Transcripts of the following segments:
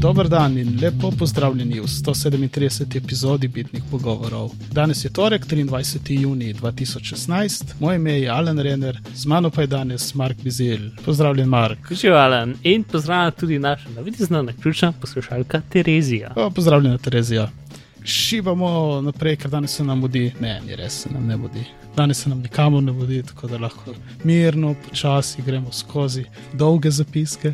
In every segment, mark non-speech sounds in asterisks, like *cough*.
Dober dan in lepo pozdravljeni v 137. epizodi Bitnih pogovorov. Danes je torek, 23. juni 2016, moje ime je Alan Renner, z mano pa je danes Mark Bizil. Pozdravljen, Mark. Živijo, Alan, in pozdravljam tudi našo navidezno naključna poslušalka Terezija. O, pozdravljena, Terezija. Šibamo naprej, ker danes se nam mudi, ne, ni res, se nam ne mudi. Danes se nam nikamor ne mudi, tako da lahko mirno, počasi gremo skozi dolge zapiske.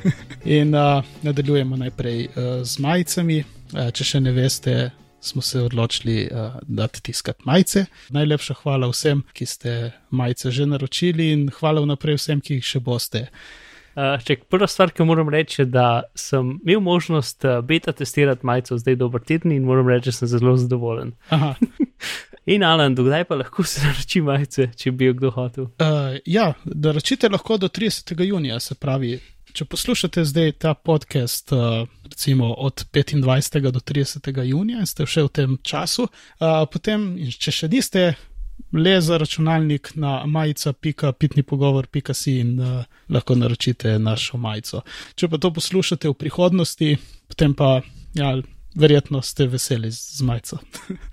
*laughs* In uh, nadaljujemo najprej uh, z majicami. Uh, če še ne veste, smo se odločili uh, dati tiskati majice. Najlepša hvala vsem, ki ste majice že naročili, in hvala vnaprej vsem, ki jih še boste. Uh, če prva stvar, ki moram reči, je, da sem imel možnost uh, beta testirati majico zdaj dober teden in moram reči, da sem zelo zadovoljen. *laughs* in Alan, dokdaj pa lahko se naroči majice, če bi jo kdo hotel? Uh, ja, naročite lahko do 30. junija, se pravi če poslušate zdaj ta podcast, uh, recimo od 25. do 30. junija in ste še v tem času, uh, potem, če še niste, le za računalnik na majica.pitnipogovor.si in uh, lahko naročite našo majico. Če pa to poslušate v prihodnosti, potem pa, ja, verjetno ste veseli z majico.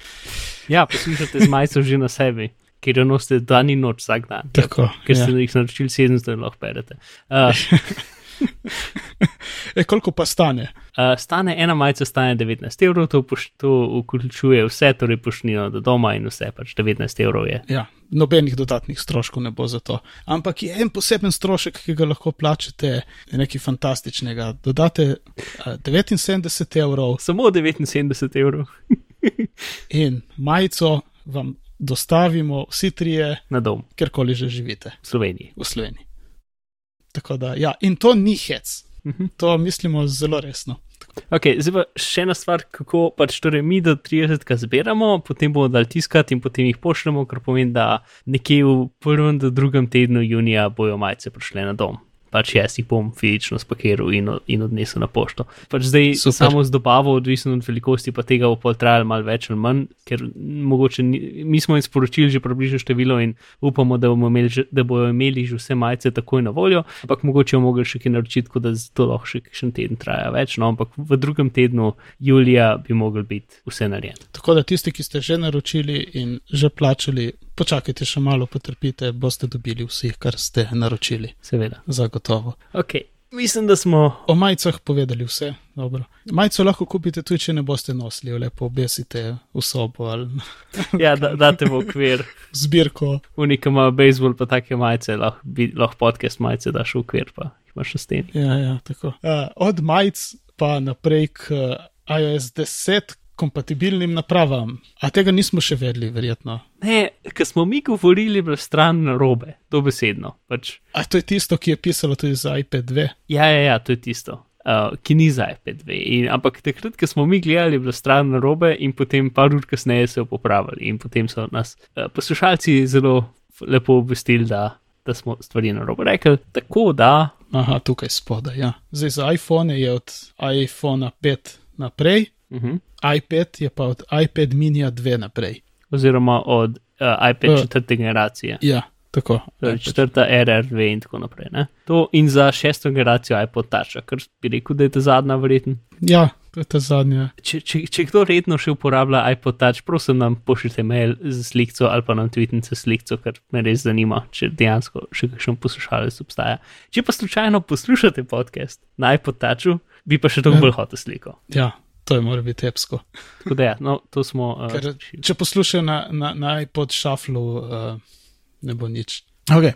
*laughs* ja, poslušate z majico že na sebi. Ker jo nosite dan in noč vsak dan. Tako, ker ste ja. jih naročili 700 in lahko berete. Uh, *laughs* e, koliko pa stane? Uh, stane ena majica, stane 19 evrov, to, to vključuje vse, torej pošnino do doma in vse, pač 19 evrov je. Ja, nobenih dodatnih stroškov ne bo za to. Ampak je en poseben strošek, ki ga lahko plačete, nekaj fantastičnega. Dodate uh, 79 evrov. Samo 79 evrov. *laughs* in majico vam dostavimo vsi trije na dom, kjerkoli že živite. V Sloveniji. V Sloveniji. Tako da, ja, in to ni hec. Mhm. To mislimo zelo resno. Okay, zdaj pa še ena stvar, kako pač torej mi do 30. zbiramo, potem bomo dal tiskati in potem jih pošljemo, kar pomeni, da nekje v prvem do drugem tednu junija bojo majice prišle na dom pač jaz jih bom fizično spakiral in, in odnesel na pošto. Pač zdaj Super. samo z dobavo, odvisno od velikosti, pa tega bo trajalo malo več ali manj, ker mogoče ni, mi smo jim sporočili že približno število in upamo, da, imeli že, da bojo imeli že vse majice takoj na voljo, ampak mogoče bomo mogli še kaj naročiti, tako da to lahko še kakšen teden traja več, no ampak v drugem tednu julija bi mogli biti vse narejeno. Tako da tisti, ki ste že naročili in že plačali, počakajte še malo, potrpite, boste dobili vsi, kar ste naročili. Seveda. Zagotovo. Okay. Mislim, da smo o majicah povedali vse. Dobro. Majico lahko kupite tudi, če ne boste nosili, lepo obesite v sobo. Ali... *laughs* ja, da, date v okvir. Zbirko. Unika ima bejzbol, pa take majice, lahko, lahko podcast majice daš v okvir, pa jih imaš na steni. Ja, ja, tako. Uh, od majic pa naprej k uh, iOS 10, kompatibilnim napravam. A tega nismo še vedeli, verjetno. Ne, ker smo mi govorili v stran robe, dobesedno. Pač. A to je tisto, ki je pisalo tudi za iPad 2? Ja, ja, ja to je tisto. Uh, ki ni za iPad 2. In, ampak takrat, ko smo mi gledali v stran robe, in potem par ur kasneje so jo popravili, in potem so nas uh, poslušalci zelo lepo obvestili, da, da smo stvari na robe rekli. Tako da. Aha, tukaj spodaj. Ja. Zdaj za iPhone je od iPhone 5 naprej, uh mhm. -huh iPad je pa od iPad mini 2 naprej. Oziroma od uh, iPad uh, četrte generacije. Ja, tako. Torej četrta RRV in tako naprej. Ne? To in za šesto generacijo iPod Touch, kar bi rekel, da je ta zadnja verjetno. Ja. Zadnja. Če, če, če kdo redno še uporablja iPod Touch, prosim, nam pošljite mail z sliko ali pa nam tweetnice sliko, ker me res zanima, če dejansko še kakšen poslušalec obstaja. Če pa slučajno poslušate podcast na iPod Touchu, bi pa še toliko ja. bolj hotel sliko. Ja, To je mora biti epsko. Da, ja, no, smo, uh, Ker, če poslušajo na, na, na iPod šaflu, uh, ne bo nič. Okay.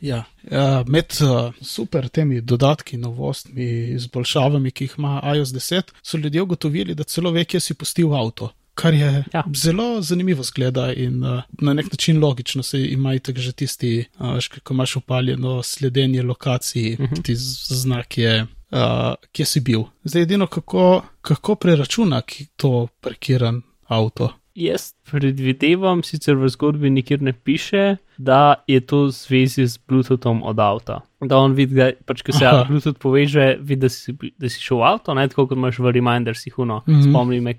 Ja, uh, med uh, super temi dodatki, novostmi, izboljšavami, ki jih ima iOS 10, so ljudje ugotovili, da celo ve, kje si pustil avto. Kar je ja. zelo zanimivo zgleda in uh, na nek način logično, se imajo tako že tisti, uh, ko imaš upaljeno sledenje lokaciji, uh mhm. -huh. ti znak je uh, kje si bil. Zdaj, edino kako, kako preračuna to parkiran avto. Jaz predvidevam, sicer v zgodbi nikjer ne piše, da je to v zvezi z Bluetoothom od avta. Da on vidi, da pač, ko se Aha. Bluetooth poveže, vidi, da si, da si šel v avto, ne tako kot imaš v Remindersih, no, mm -hmm. spomni me,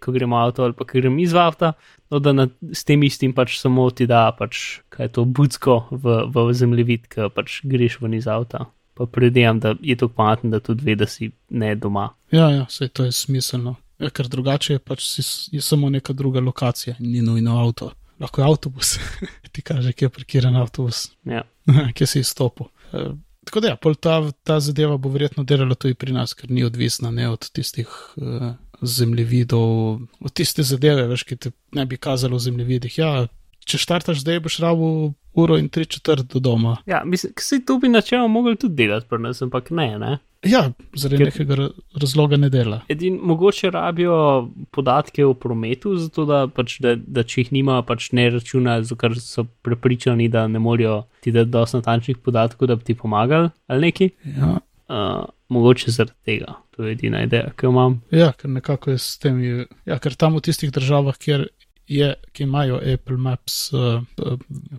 ko gremo v avto ali pa ko gremo iz avta, no, da na, s tem istim pač samo ti da, pač, kaj je to budsko v, v zemljevid, ki pač greš ven iz avta. pa predvidevam, da je to pametno, da tudi ve, da si ne doma. Ja, ja, vse to je smiselno. Ja, ker drugače je pač si, je samo neka druga lokacija, ni nujno avto. Lahko je avtobus, *laughs* ti kaže, kje je parkiran avtobus, Ja. *laughs* kje si izstopil. E, tako da, ja, ta, ta zadeva bo verjetno delala tudi pri nas, ker ni odvisna ne od tistih uh, zemljevidov, od tiste zadeve, veš, ki te ne bi kazalo v zemljevidih. Ja, če štartaš zdaj, boš rabo uro in tri četrt do doma. Ja, mislim, se to bi načeloma mogli tudi delati pri nas, ampak ne, ne. Ja, zaradi Ker- nekega ra- razloga ne dela. Edin, mogoče rabijo podatke o prometu, zato da, pač, da, da če jih nima, pač ne računajo, zato ker so prepričani, da ne morejo ti dati dosti natančnih podatkov, da bi ti pomagali ali neki. Ja. Uh, mogoče zaradi tega, to je edina ideja, ki jo imam. Ja, ker nekako je s temi. Ja, ker tam v tistih državah, kjer je, ki imajo Apple Maps uh,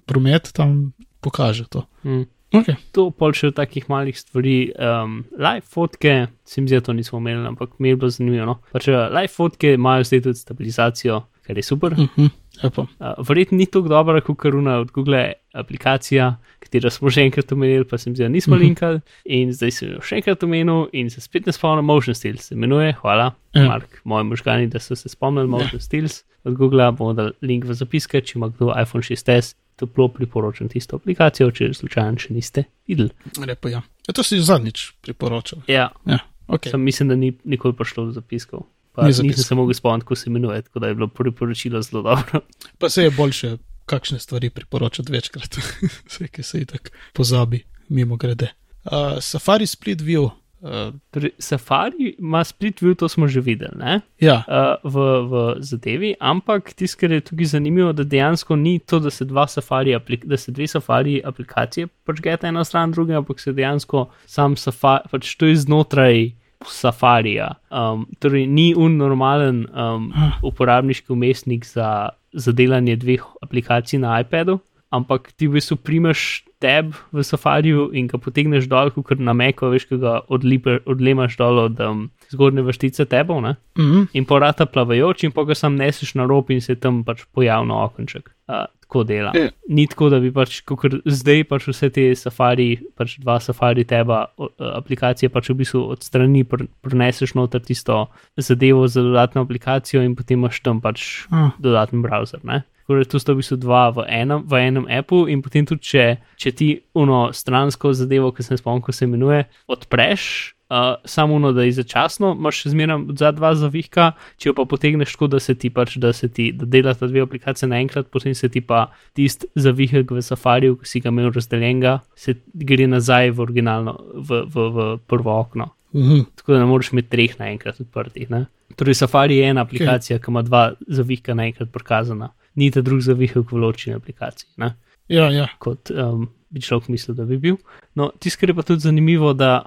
promet, tam pokaže to. Mm. Okay. To pol še v takih malih stvari, um, live fotke, se mi zdi, da to nismo imeli, ampak mi je bilo zanimivo. No? Pač, uh, live fotke imajo zdaj tudi stabilizacijo, kar je super. Uh -huh. Lepo. Uh, verjetno ni tako dobra kot karuna od Google aplikacija, katero smo že enkrat omenili, pa se mi zdi, da nismo Mhm. linkali. In zdaj sem jo še enkrat omenil in se spet ne spomnim, Motion Stills se imenuje, hvala, Ja. Mark, moji možgani, da so se spomnili Motion Stills od Google, bomo dali link v zapiske, če ima kdo iPhone 6s, toplo priporočam tisto aplikacijo, če slučajno še niste videli. Lepo, ja. ja. To si zadnjič priporočal. Ja, Ja, okay. Sam mislim, da ni nikoli prišlo do zapiskov. Ni nisem se mogel spomniti, kako se imenuje, tako da je bilo priporočilo zelo dobro. Pa se je boljše kakšne stvari priporočati večkrat, *laughs* vse, ki se jih tako pozabi, mimo grede. Uh, Safari Split View. Uh, Torej, Safari ima split view, to smo že videli. Ne? ja, uh, v, v zadevi, ampak tisto, kar je tukaj zanimivo, da dejansko ni to, da se, safari da se dve safari aplikacije počgeta ena stran druge, ampak se dejansko sam safari, pač to je znotraj safarija. Um, torej, ni un normalen um, uporabniški umestnik za, za delanje dveh aplikacij na iPadu. Ampak ti v bistvu primeš tab v safariju in ga potegneš dol, kot na meko, veš, ki ga odlipe, odlemaš dol od um, zgornje vrstice tabov. Ne? uh -huh. in porata plavajoč, in pa ga sam neseš na rob in se tam pač pojavlja okenček. Uh, tako dela. Ja. Ni tako, da bi pač, kot zdaj pač vse te safari, pač dva safari teba o, aplikacije, pač v bistvu od strani pr preneseš noter tisto zadevo za dodatno aplikacijo in potem imaš tam pač Ah. dodaten browser. Ne? Torej, tu sta v bistvu dva v enem, v enem appu, in potem tudi, če, če ti uno stransko zadevo, ki se ne spomnim, kako se imenuje, odpreš, uh, samo uno, da je začasno, imaš še zmeraj za dva zavihka, če jo pa potegneš tako, da se ti pač, da se ti, da delata dve aplikacije naenkrat, potem se ti pa tisti zavihek v safariju, ki si ga imel razdeljenega, se gre nazaj v originalno, v, v, v prvo okno. -huh. Tako da ne moreš imeti treh naenkrat odprtih. Ne? Torej, Safari je ena aplikacija, ki ima dva zavihka naenkrat prikazana, ni ta drug zavihek v ločeni aplikaciji, ne? Ja, ja. kot um, bi človek mislil, da bi bil. No, tisto, kar je pa tudi zanimivo, da.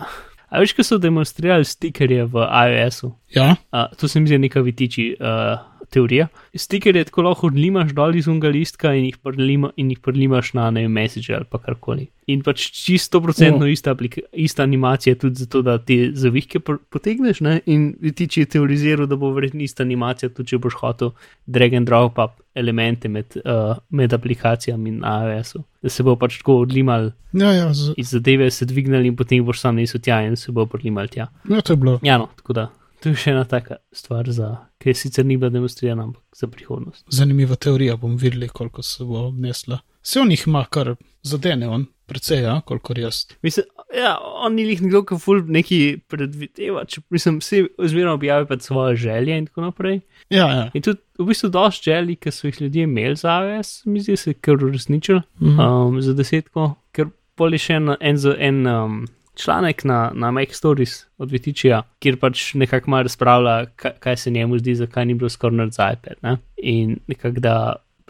A veš, ko so demonstrirali stikerje v iOS-u, ja. uh, to se mi zdi neka vitiči uh, teorija. Stikerje tako lahko odlimaš dol iz unga listka in jih, prlima, in jih prlimaš na ne vem, Messenger ali pa karkoli. In pač čisto procentno O. ista, aplika- ista animacija tudi zato, da te zavihke potegneš. Ne? In vitiči je teoriziral, da bo verjetno ista animacija tudi, če boš hotel drag and drop up elemente med, uh, med aplikacijami na iOS-u. Da se bo pač tako odlimal Ja, ja, z, iz zadeve, se dvignili in potem boš sam nesel tja in se bo odlimal tja. ja, to je bilo. Ja, no, tako da to je še ena taka stvar, za, ki sicer ni bila demonstrirana, ampak za prihodnost. Zanimiva teorija, bom videli, koliko se bo obnesla. Se on jih ima kar zadene, on precej, ja, kolikor jaz. Mislim, ja, on ni jih nekdo, ki ful neki predvideva, če mislim, vsi ozmerno objavijo pač svoje želje in tako naprej. Ja, ja. In tudi v bistvu dosti želji, ki so jih ljudje imeli za AWS, mi zdi se, kar uresničili Mhm. um, za desetko, ker pol je še en, en, en um, članek na, na Make Stories od Vitičija, kjer pač nekako malo razpravlja, kaj, kaj se njemu zdi, zakaj ni bilo skoraj nared za iPad. Ne? In nekako da.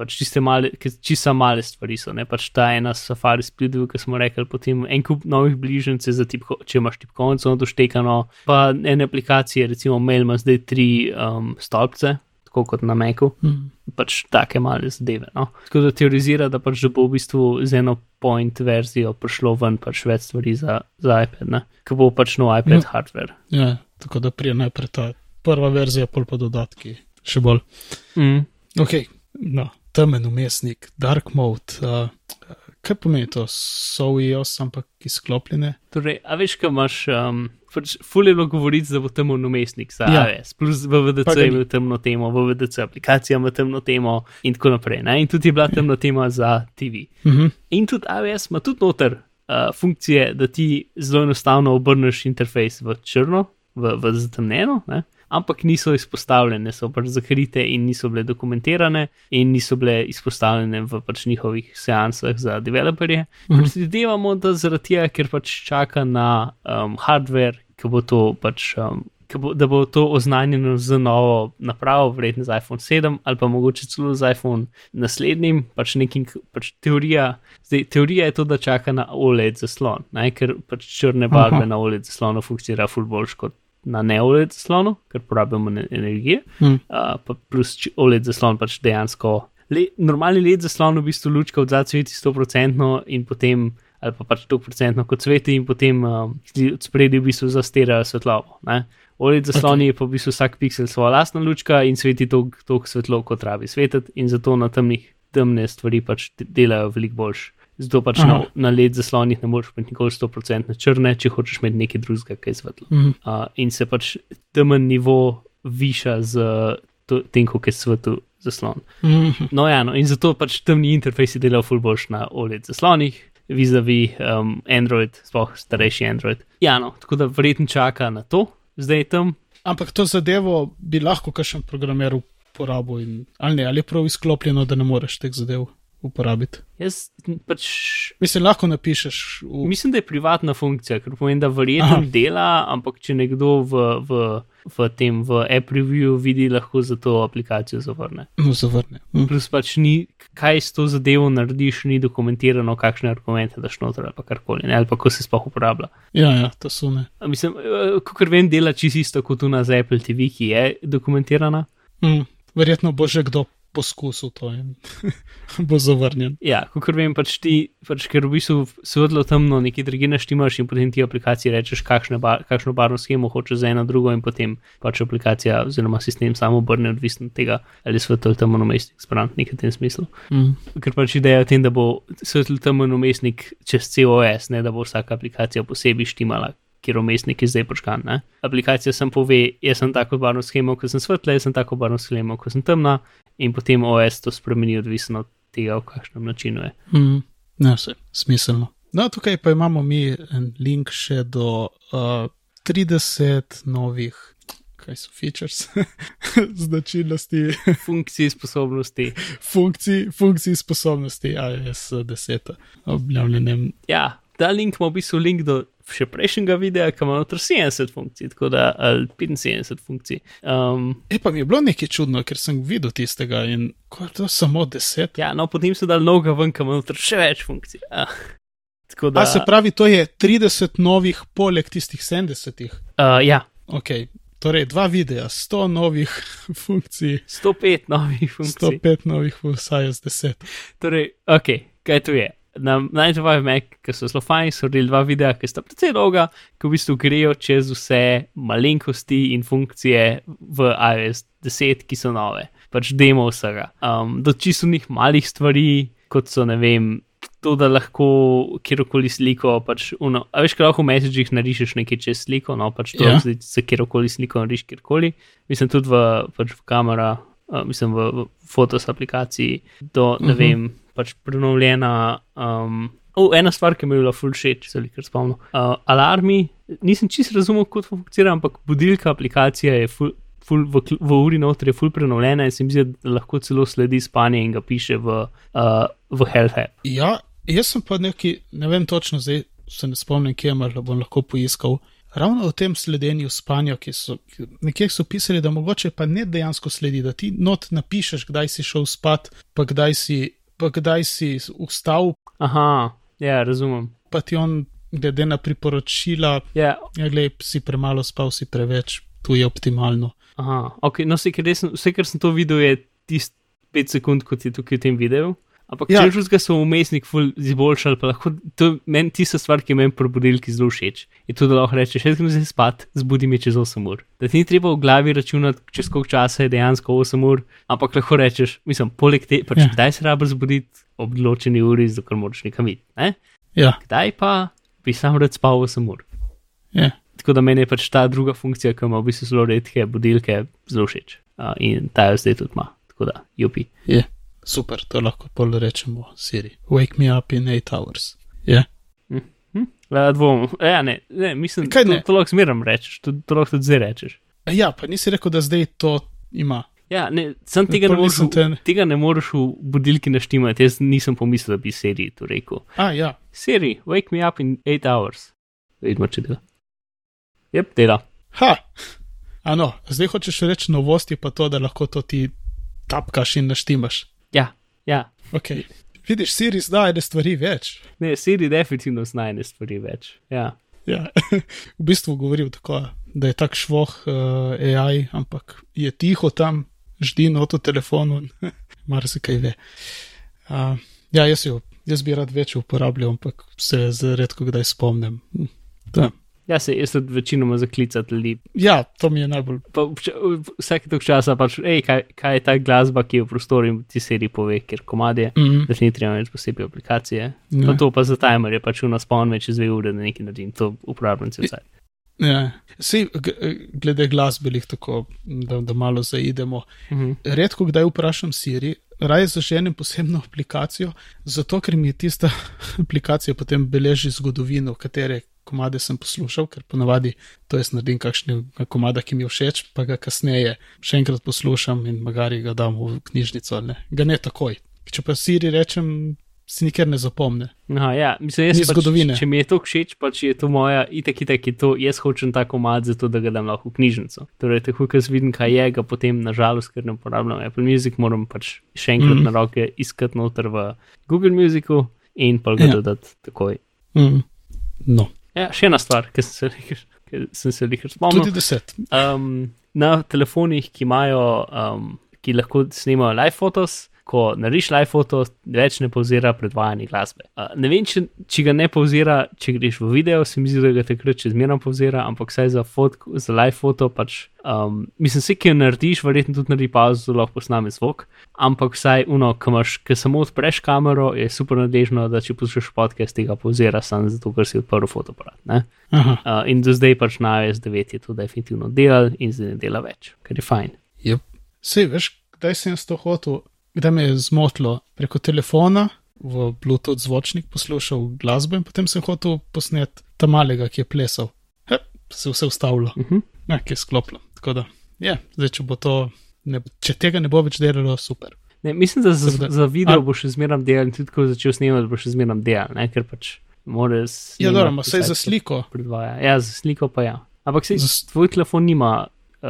Pač čiste male, čisto male stvari so, ne pač ta ena safari splitov, ki smo rekli, potem en kup novih bližnjic za tipko, če imaš tipkovnico doštekano, pa ene aplikacije, recimo Mail ima zdaj tri um, stolpce, tako kot na Macu, Mhm. pač take male zadeve. No? Tako da teorizira, da pač bo v bistvu z eno point verzijo prišlo ven pač več stvari za, za iPad, ne? ko bo pač nov iPad Ja. hardware. ja, tako da prije najprej ta prva verzija, pol pa dodatki, še bolj. Mm. Ok, no, temen umestnik, dark mode, uh, kaj pomeni to, so EOS, ampak izklopljene? Torej, a veš, kaj imaš, um, pač fulje bilo govoriti, da bo temno namestnik za ja. Plus v VDC je imel temno temo, v VDC aplikacija ima temno temo in tako naprej. Ne? In tudi je bila temna tema za TV. Uh -huh. In tudi AWS ima tudi noter uh, funkcije, da ti zelo enostavno obrneš interfejs v črno, v, v zatemnjeno. Ne? Ampak niso izpostavljene, so pač zakrite in niso bile dokumentirane, in niso bile izpostavljene v pač njihovih seansah za developerje. Mhm. Predvidevamo, da zaradi tega, ker pač čaka na um, hardware, ki bo to pač. Um, Bo, da bo to oznanjeno z novo napravo, verjetno z iPhone 7 ali pa mogoče celo z iPhone naslednjim, pač nekim, pač teorija. Zdaj, teorija je to, da čaka na OLED zaslon, ne? ker pač črne barve Aha. na OLED zaslonu funkcionira ful boljš kot na neoled zaslonu, ker porabimo energije, hmm. uh, plus OLED zaslon pač dejansko. Le, normalni led zaslon v bistvu lučka od zadaj sveti 100% in potem, ali pa pač 100% kot sveti in potem um, od spredi v bistvu zastirajo svetlobo. Ne? OLED zasloni okay. je pa v bistvu vsak pixel svoja lastna lučka in sveti toliko svetlo, kot rabi svetiti in zato na temnih temne stvari pač delajo veliko boljše. Zato pač na, na led zaslonih ne moreš imeti nikoli 100% črne, če hočeš imeti nekaj drugega, kaj je svetlo. Mm -hmm. uh, in se pač temen nivo viša z tem, kako je svetu zaslon. Mm -hmm. No, ja, no, in zato pač temni interfejsi delajo full boljš na OLED zaslonih, vizavi um, Android, sploh starejši Android. Ja, no, tako da verjetno čaka na to, zdaj tam. Ampak to zadevo bi lahko kakšen programer uporabil, ali ne, ali je prav izklopljeno, da ne moreš teh zadev uporabiti. Jaz pač. Mislim, lahko napišeš. V... Mislim, da je privatna funkcija, ker pomeni, da verjetno dela, ampak če nekdo v, v, v tem v app review vidi, lahko za to aplikacijo zavrne. No, zavrne. Hm. Plus pač ni, kaj s to zadevo narediš, ni dokumentirano, kakšne argumente daš noter ali karkoli, ne? ali pa kako se sploh uporablja. Ja, ja, to so ne. Mislim, eh, kot vem, dela čisto kot tu na Apple TV, ki je dokumentirana. Hm. Verjetno bo že kdo poskusil to in *laughs* bo zavrnjen. Ja, kot vem, pač ti, pač, ker v bistvu svetlo temno, neki drugi naštimaš in potem ti aplikaciji rečeš, bar, kakšno barvno schemo hočeš za eno drugo in potem pač aplikacija oziroma sistem samo obrne, odvisno od tega, ali svetlo temno umestnik sprant nekaj v tem smislu. Mm. Ker pač ideja je v tem, da bo svetlo temno umestnik čez COS, ne da bo vsaka aplikacija posebej štimala kjer umestnik je zdaj počkan. Ne? Aplikacija sem pove, jaz sem tako barvno schemo, ko sem svetla, jaz sem tako barvno schemo, ko sem temna, in potem OS to spremeni, odvisno od tega, v kakšnem načinu je. Mm, ne, vse, smiselno. No, tukaj pa imamo mi en link še do uh, 30 novih. Kaj so features, *laughs* značilnosti, funkcije, sposobnosti. Funkcij, funkcij, sposobnosti, AES 10, objavljenem. Ja, ta link ima v bistvu link do še prejšnjega videa, ki ima noter 70 funkcij, tako da ali 75 funkcij. Um, e pa mi je bilo nekaj čudno, ker sem videl tistega in ko je to samo 10. Ja, no potem so dal noga ven, ki ima noter še več funkcij. Ah. Da, A se pravi, to je 30 novih, poleg tistih 70. Uh, ja. Ok, torej dva videa, 100 *laughs* novih funkcij. 105 novih funkcij. 105 novih, vsaj z 10. Torej, ok, kaj tu je? Na 95 Mac, ki so zelo fajni, so naredili dva videa, ki sta precej dolga, ki v bistvu grejo čez vse malenkosti in funkcije v iOS 10, ki so nove, pač demo vsega. Um, do čisto njih malih stvari, kot so ne vem. To, da lahko kjerkoli sliko, pač, uno, a veš, kaj lahko v messagih narišeš nekaj čez sliko, no pač to, da ja. se kjerkoli sliko nariš kjerkoli. Mislim tudi v, pač v kamera, uh, mislim v, v fotos aplikaciji, do, ne uh mhm. -huh. vem, pač prenovljena. Um, oh, ena stvar, ki mi je bila full shit, če se jih spomnim. Uh, alarmi, nisem čisto razumel, kako to funkcionira, ampak budilka aplikacija je full. Ful, v, v uri noter je ful prenovljena in se mi zdi, da lahko celo sledi spanje in ga piše v, uh, v App. Ja, jaz sem pa neki, ne vem točno, zdaj se ne spomnim, kje mar, bom lahko poiskal. Ravno o tem sledenju spanja, ki so nekje so pisali, da mogoče pa ne dejansko sledi, da ti not napišeš, kdaj si šel spat, pa kdaj si pa kdaj si vstal. Aha, ja, razumem. Pa ti on, glede na priporočila, ja, ja glej, si premalo spal, si preveč, tu je optimalno. Aha, ok, no, vse, kar sem to videl, je tisti 5 sekund, kot je tukaj v tem videu. Ampak ja. že so umestnik izboljšali, pa lahko to meni tista stvar, ki meni probudilki zelo všeč. Je to, da lahko rečeš, jaz grem zdaj spat, zbudi me čez 8 ur. Da ti ni treba v glavi računati, čez koliko časa je dejansko 8 ur, ampak lahko rečeš, mislim, poleg te, pač ja. kdaj se rabi zbuditi, ob določeni uri, zato moraš nekam iti. Ne? Ja, Kdaj pa bi sam rad spal 8 ur? ja. Tako da meni je pač ta druga funkcija, ki ima v bistvu zelo redke budilke, zelo všeč. Uh, in ta jo zdaj tudi ima. Tako da, jupi. je. Super, to lahko pol rečemo Siri. Wake me up in 8 hours. Ja, Hm? Uh, dvom, ja, ne, ne, mislim, Kaj to, ne? to lahko zmeram rečeš, to, to lahko tudi zdaj rečeš. ja pa nisi rekel, da zdaj to ima. Ja, ne, sem tega ne, moreš, te- tega ne moreš v budilki naštimati. Jaz nisem pomislil, da bi Siri to rekel. A, ja, Siri, wake me up in 8 hours. Vidimo, če dela. Jep, dela. ha. Ano, zdaj hočeš reči novosti, pa to, da lahko to ti tapkaš in naštimaš. Ja, ja. Okay. Vidiš, Siri zdaj ene stvari več. Ne, Siri definitivno zna ene stvari več. Ja. Ja. *laughs* v bistvu govoril tako, da je tak švoh uh, AI, ampak je tiho tam, ždi not v telefonu, *laughs* mar se kaj ve. Uh, ja, jaz, jo, jaz bi rad več uporabljal, ampak se redko kdaj spomnim. Hm, Da. Ja, se jaz tudi večinoma zaklicati ljudi. Ja, to mi je najbolj. Pa Vsake tok časa pač, hej, kaj, kaj je ta glasba, ki je v prostoru in ti Siri pove, ker komadje. Mm, Da si ni treba več posebej aplikacije. Ja. Pa to pa za timer je pač na spon več dve ure, da nekaj naredim. To uporabljam cel cel. ja. Sej, g- glede glasbenih, tako da, da malo zaidemo. Mhm. redko kdaj vprašam Siri, raje zaženem posebno aplikacijo, zato ker mi je tista *laughs* aplikacija potem beleži zgodovino, katere komade sem poslušal, ker ponavadi to jaz naredim kakšnega komada, ki mi je všeč, pa ga kasneje še enkrat poslušam in magari ga dam v knjižnico ali ne. Ga ne takoj. Če pa Siri rečem, si nikjer ne zapomne. Aha, ja, mislim, jaz Ni pač, zgodovine. Če mi je to všeč, pač je to moja, itek, itek je to, jaz hočem ta komad zato, da ga dam lahko v knjižnico. Torej, tako, ko jaz vidim, kaj je, ga potem, nažalost, ker ne uporabljam Apple Music, moram pač še enkrat mm. na roke iskati noter v Google Musicu in pa ga Ja. ja. dodati takoj. Mm. No, Ja, še ena stvar, ki sem se lihar- sem se jih spomnil. tudi deset. Um, na telefonih, ki imajo, um, ki lahko snimajo live fotos, ko narediš live foto, več ne pauzira predvajanje glasbe. Uh, ne vem, če, če ga ne pauzira, če greš v video, se mi zdi, da ga takrat še zmeraj pauzira, ampak vsaj za, za live foto, pač, um, mislim, vse, ki jo narediš, verjetno tudi naredi pauzo, zelo lahko posname zvok, ampak vsaj uno, ki imaš, ki samo odpreš kamero, je super nadležno, da če poslušaš podcast, tega pauzira samo zato, ker si odprl. Aha, Uh, in do zdaj pač na iOS 9 je to definitivno delal in zdaj ne dela več, kar je fajn. yep. Sej, veš, kdaj sem jaz to hotel, kdaj me je zmotilo preko telefona v Bluetooth zvočnik poslušal glasbo in potem sem hotel posnet tam malega, ki je plesal. He, se je vse ustavilo, Uh -huh. ki je sklopilo. Tako da, ja, zdaj, če bo to, ne, če tega ne bo več delalo, super. ne, mislim, da za, za video A- bo še zmeraj delal in tudi ko začel snemati, bo še zmeraj delal, ne? ker pač mora Ja, dobro, vse za sliko. Predvaja. Ja, za sliko pa ja. Ampak se Za- tvoj telefon nima uh,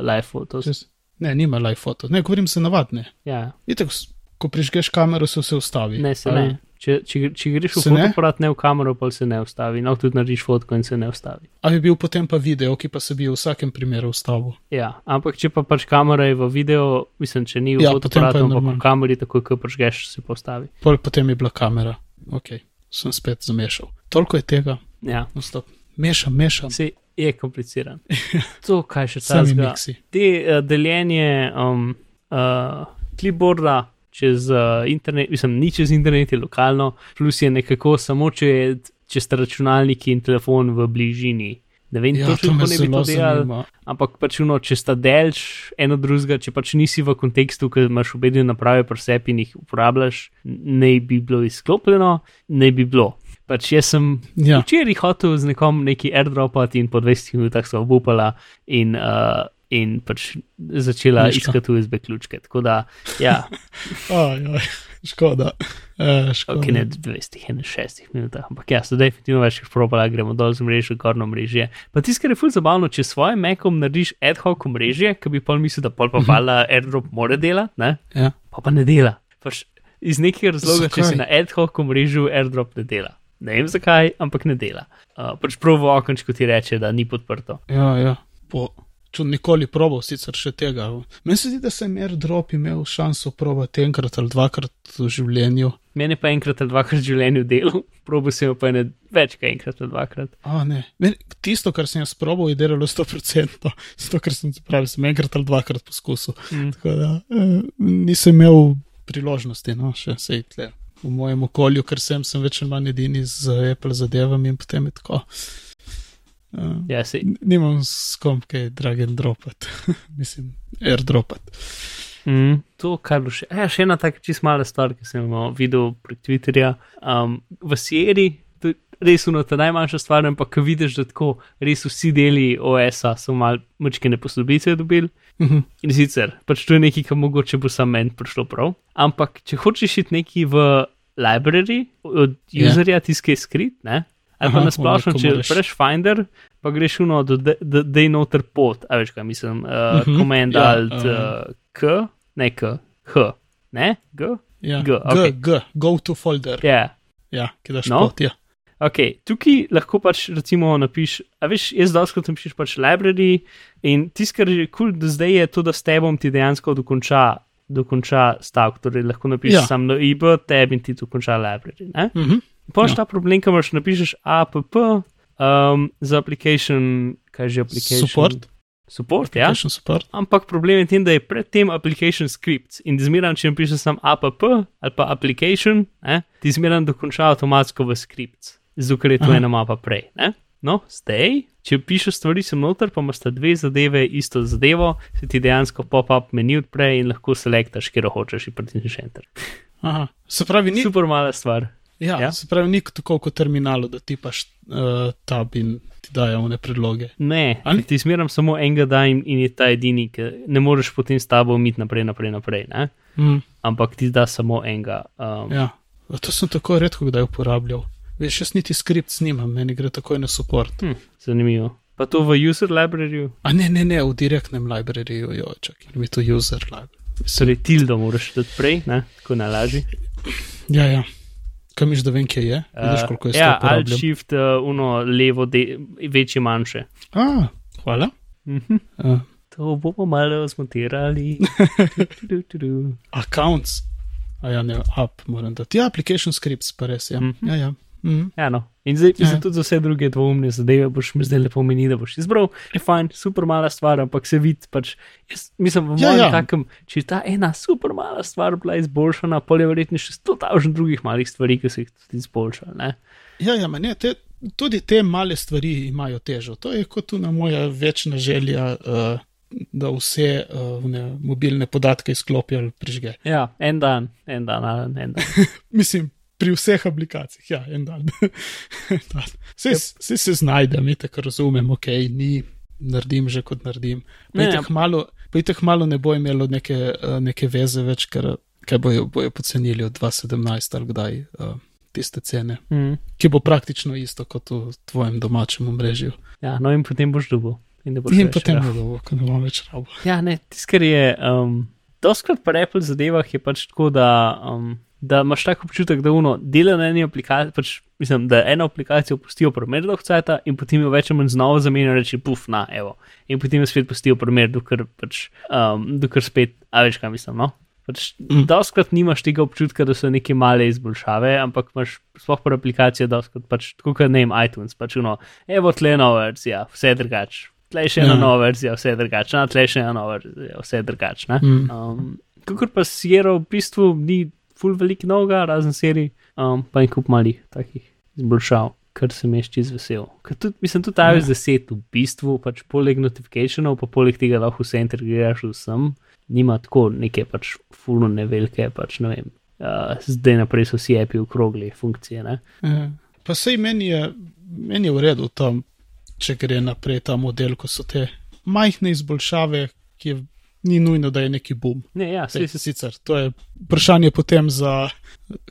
live fotos. Čez- Ne, nima live foto, ne, govorim se navadne. Ja, Itek, s- ko prižgeš kamero, se vse ustavi. ne, se A ne. Če, če, če greš v Se ne? fotoaparat, ne v kamero, pa se ne ustavi. No, tudi narediš fotko in se ne ustavi. A bi bil potem pa video, ki pa se bi v vsakem primeru ustavil. Ja, ampak če pa pač kamera je v videu, mislim, če ni v Ja, pa fotoaparatu, ampak normalno. v kameri, takoj ko prižgeš, se postavi. Pol, potem je bila kamera. Ok, sem spet zamešal. Toliko je tega. Ja, No, stop. Mešam, mešam. vse je kompliciran. *laughs* To, kaj še Sami ta miksi. Te uh, deljenje um, uh, clipboarda čez uh, internet, mislim, ni čez internet, je lokalno, plus je nekako samo, če, je, če sta računalniki in telefon v bližini. Ne vem, Ja, točno to kako ne bi to delali, ampak pač uno, če sta delč eno drugega, če pač nisi v kontekstu, ker imaš obe dve naprave pri sebi in jih uporabljaš, ne bi bilo izklopljeno, ne bi bilo. Pač jaz sem Ja, včeraj hotel z nekom neki airdropati in po 20 minutah sva obupala in, uh, in pač začela to. iskati USB ključke. Tako da, ja, *laughs* Oj, oj, škoda. Uh, škoda. ok, ne 20, ne 6 minutah, ampak ja, so definitivno več probala, gremo dol z mreže, gorno mreže. Pa tisto, kar je ful zabavno, če s svojim Macom narediš ad hoc mreže, ki bi pol mislil, da pol pa vala airdrop more delati, ne? Ja. pa pa ne dela. Pač iz nekega razloga, če si Zakaj? na ad hoc mrežu, airdrop ne dela. Ne vem zakaj, ampak ne dela. Uh, pač prav v okenčku ti reče, da ni podprto. Ja, ja. Po, če nikoli probal, sicer še tega. Meni se zdi, da sem airdrop imel šanso probati enkrat ali dvakrat v življenju. Mene pa enkrat ali dvakrat v življenju delo, *laughs* probo sem pa ne več kot enkrat ali dvakrat. A, ne. Meni, tisto, kar sem jaz probal, je delalo 100%, *laughs* zato ker sem, se pravi, sem enkrat ali dvakrat poskusil. Mm. Tako da eh, nisem imel priložnosti, no, še sej tle. V mojem okolju, ker sem, sem več ali manj edini z Apple zadevami in potem je tako. Uh, ja, si. Nimam s kom kaj drag and dropat, *laughs* mislim, airdropat. Mm, to, kar bo še. Ja, še ena taka čist mala stvar, ki sem jo videl prek Twitterja. Um, v Siri, res uno, ta najmanjša stvar, ampak ko vidiš, da tako res vsi deli OS-a so mal mačke neposodobice dobili. Uh -huh. In sicer, pač to je nekaj, kar mogoče bo sam meni prišlo prav. Ampak, če hočeš iti neki v library od Ja. userja, yeah. tiskaj skrit, ne? Ali pa Aha, na splošno, ko če odpreš Finder, pa greš uno, da je noter pot, a veš kaj mislim, uh, Mhm, command ja, alt uh. uh, k, ne k, h, ne, g, Ja, G, G, okej. G, go to folder. ja. Ja, ki daš No. pot, ja. Ok, tukaj lahko pač recimo napišeš, a veš, jaz doskrat napišeš pač library in tisto, kar je kul cool do zdaj, je to, da s tebom ti dejansko dokonča, dokonča stavek, torej lahko napišeš Ja. ja. sam na IB, tebi in ti dokonča library. Ne? Uh -huh. Poš Ja. ta problem, ko imaš napišeš app um, za application, kaj že application. Support. Support, ja. Support. Ampak problem je tem, da je predtem application scripts in zmeraj, če napišeš sam app ali pa application, ne, ti zmeraj dokonča avtomatsko v scripts, ker je to Aha. ena mapa prej. Ne. No, zdaj, če pišeš stvari sem noter, pa imaš dve zadeve, isto zadevo, se ti dejansko pop-up meni odpre in lahko selektaš, kjer hočeš in pritisneš enter. Aha. Se pravi, ni, Super mala stvar. ja, ja. se pravi, ni tako kot terminalu, da ti paš uh, tab in ti dajo one predloge. Ne, Ali? ti zmeram samo enega dajem in je ta edini, ki ne moreš potem s tabo imeti naprej, naprej, naprej. Ne? Mm, Ampak ti da samo enega. Um, ja. To sem tako redko kdaj uporabljal. Veš, jaz niti skript snimam, meni gre takoj na support. Hm, zanimivo. Pa to v user libraryju, A ne, ne, ne, v direktnem libraryju, jo, čakaj, mi to user library. Mislim, torej tildo moraš dati prej, ne? tako najlažje. ja, ja. Kaj miš, da vem, kje je? Vidiš, koliko je ja, to alt uporabljam. shift, uh, uno levo, de, večje, manjše. A, hvala. Mhm. Uh, To bomo malo zmontirali. *laughs* Accounts. A ja, ne, app moram dati. Ja, application scripts, pa res, ja. Mhm. Ja, ja. Mm. Ja, no. In zdaj, mislim, Ja. tudi za vse druge dvoumne zadeve boš mi zdaj lepo meni, da boš izbral. Je fajn, super mala stvar, ampak se vidi, pač, jaz, mislim, v Ja, mojem ja. takem, če ta ena super mala stvar bila izboljšana, pol je verjetno še sto tažen drugih malih stvari, ki so jih tudi izboljšali. Ne? Ja, ja, ne, te, tudi te male stvari imajo težo. To je kot una moja večna želja, uh, da vse uh, ne, mobilne podatke izklopi ali prižge. Ja, en dan, en dan, en dan. *laughs* Mislim, pri vseh aplikacijah, ja, en dan. *laughs* En dan. Saj, saj se znajdem, mi tako razumem, ok, ni, naredim že kot naredim. Itak malo, itak malo ne bo imelo neke, uh, neke veze več, ker kaj bojo, bojo pocenili od 2017 ali kdaj uh, tiste cene, Mm. ki bo praktično isto kot v tvojem domačem omrežju. Ja, no in potem boš dubo. In, boš In potem ja. bo, ko ne bom več rabo. Ja, ne, tisto, kar je. Um, Doskrat pri Apple zadevah je pač tako, da, um, da imaš tak občutek, da uno dela na eni aplikaciji, pač, mislim, da eno aplikacijo pustijo primer dolg cajta in potem jo več ali manj znova zamenjajo in reče, puf, na, evo. In potem jo spet pustijo primer, dokler, pač, um, dokler spet, a veš kaj mislim, no? Pač, Mm. Doskrat nimaš tega občutka, da so neke male izboljšave, ampak imaš sploh pri aplikaciji doskrat, pač, tako kot ne vem, iTunes, pač uno, evo tle nova verzija, vse drugače. Tle še ena Ja. nova verzija, vse drugače, na tle še ena nova verzija, vse drugače. ne. Mm. Um, Kakor pa Sierra v bistvu ni full velik novega, razen serij, um, pa en kup malih takih izboljšav, kar sem jaz čez vesel. Ker Tudi, mislim, tudi iOS 10 v bistvu, pač poleg notifikationov, pa poleg tega lahko vse integriraš vsem, nima tako neke pač fulno nevelike, pač ne vem. Uh, zdaj naprej so vsi api okrogli funkcije. Ne? Ja. Pa sej meni je, meni je v redu tam, če gre naprej ta model, ko so te majhne izboljšave, ki je, ni nujno, da je neki boom. Ne, ja, Sej, sej, sicer, to je vprašanje potem za,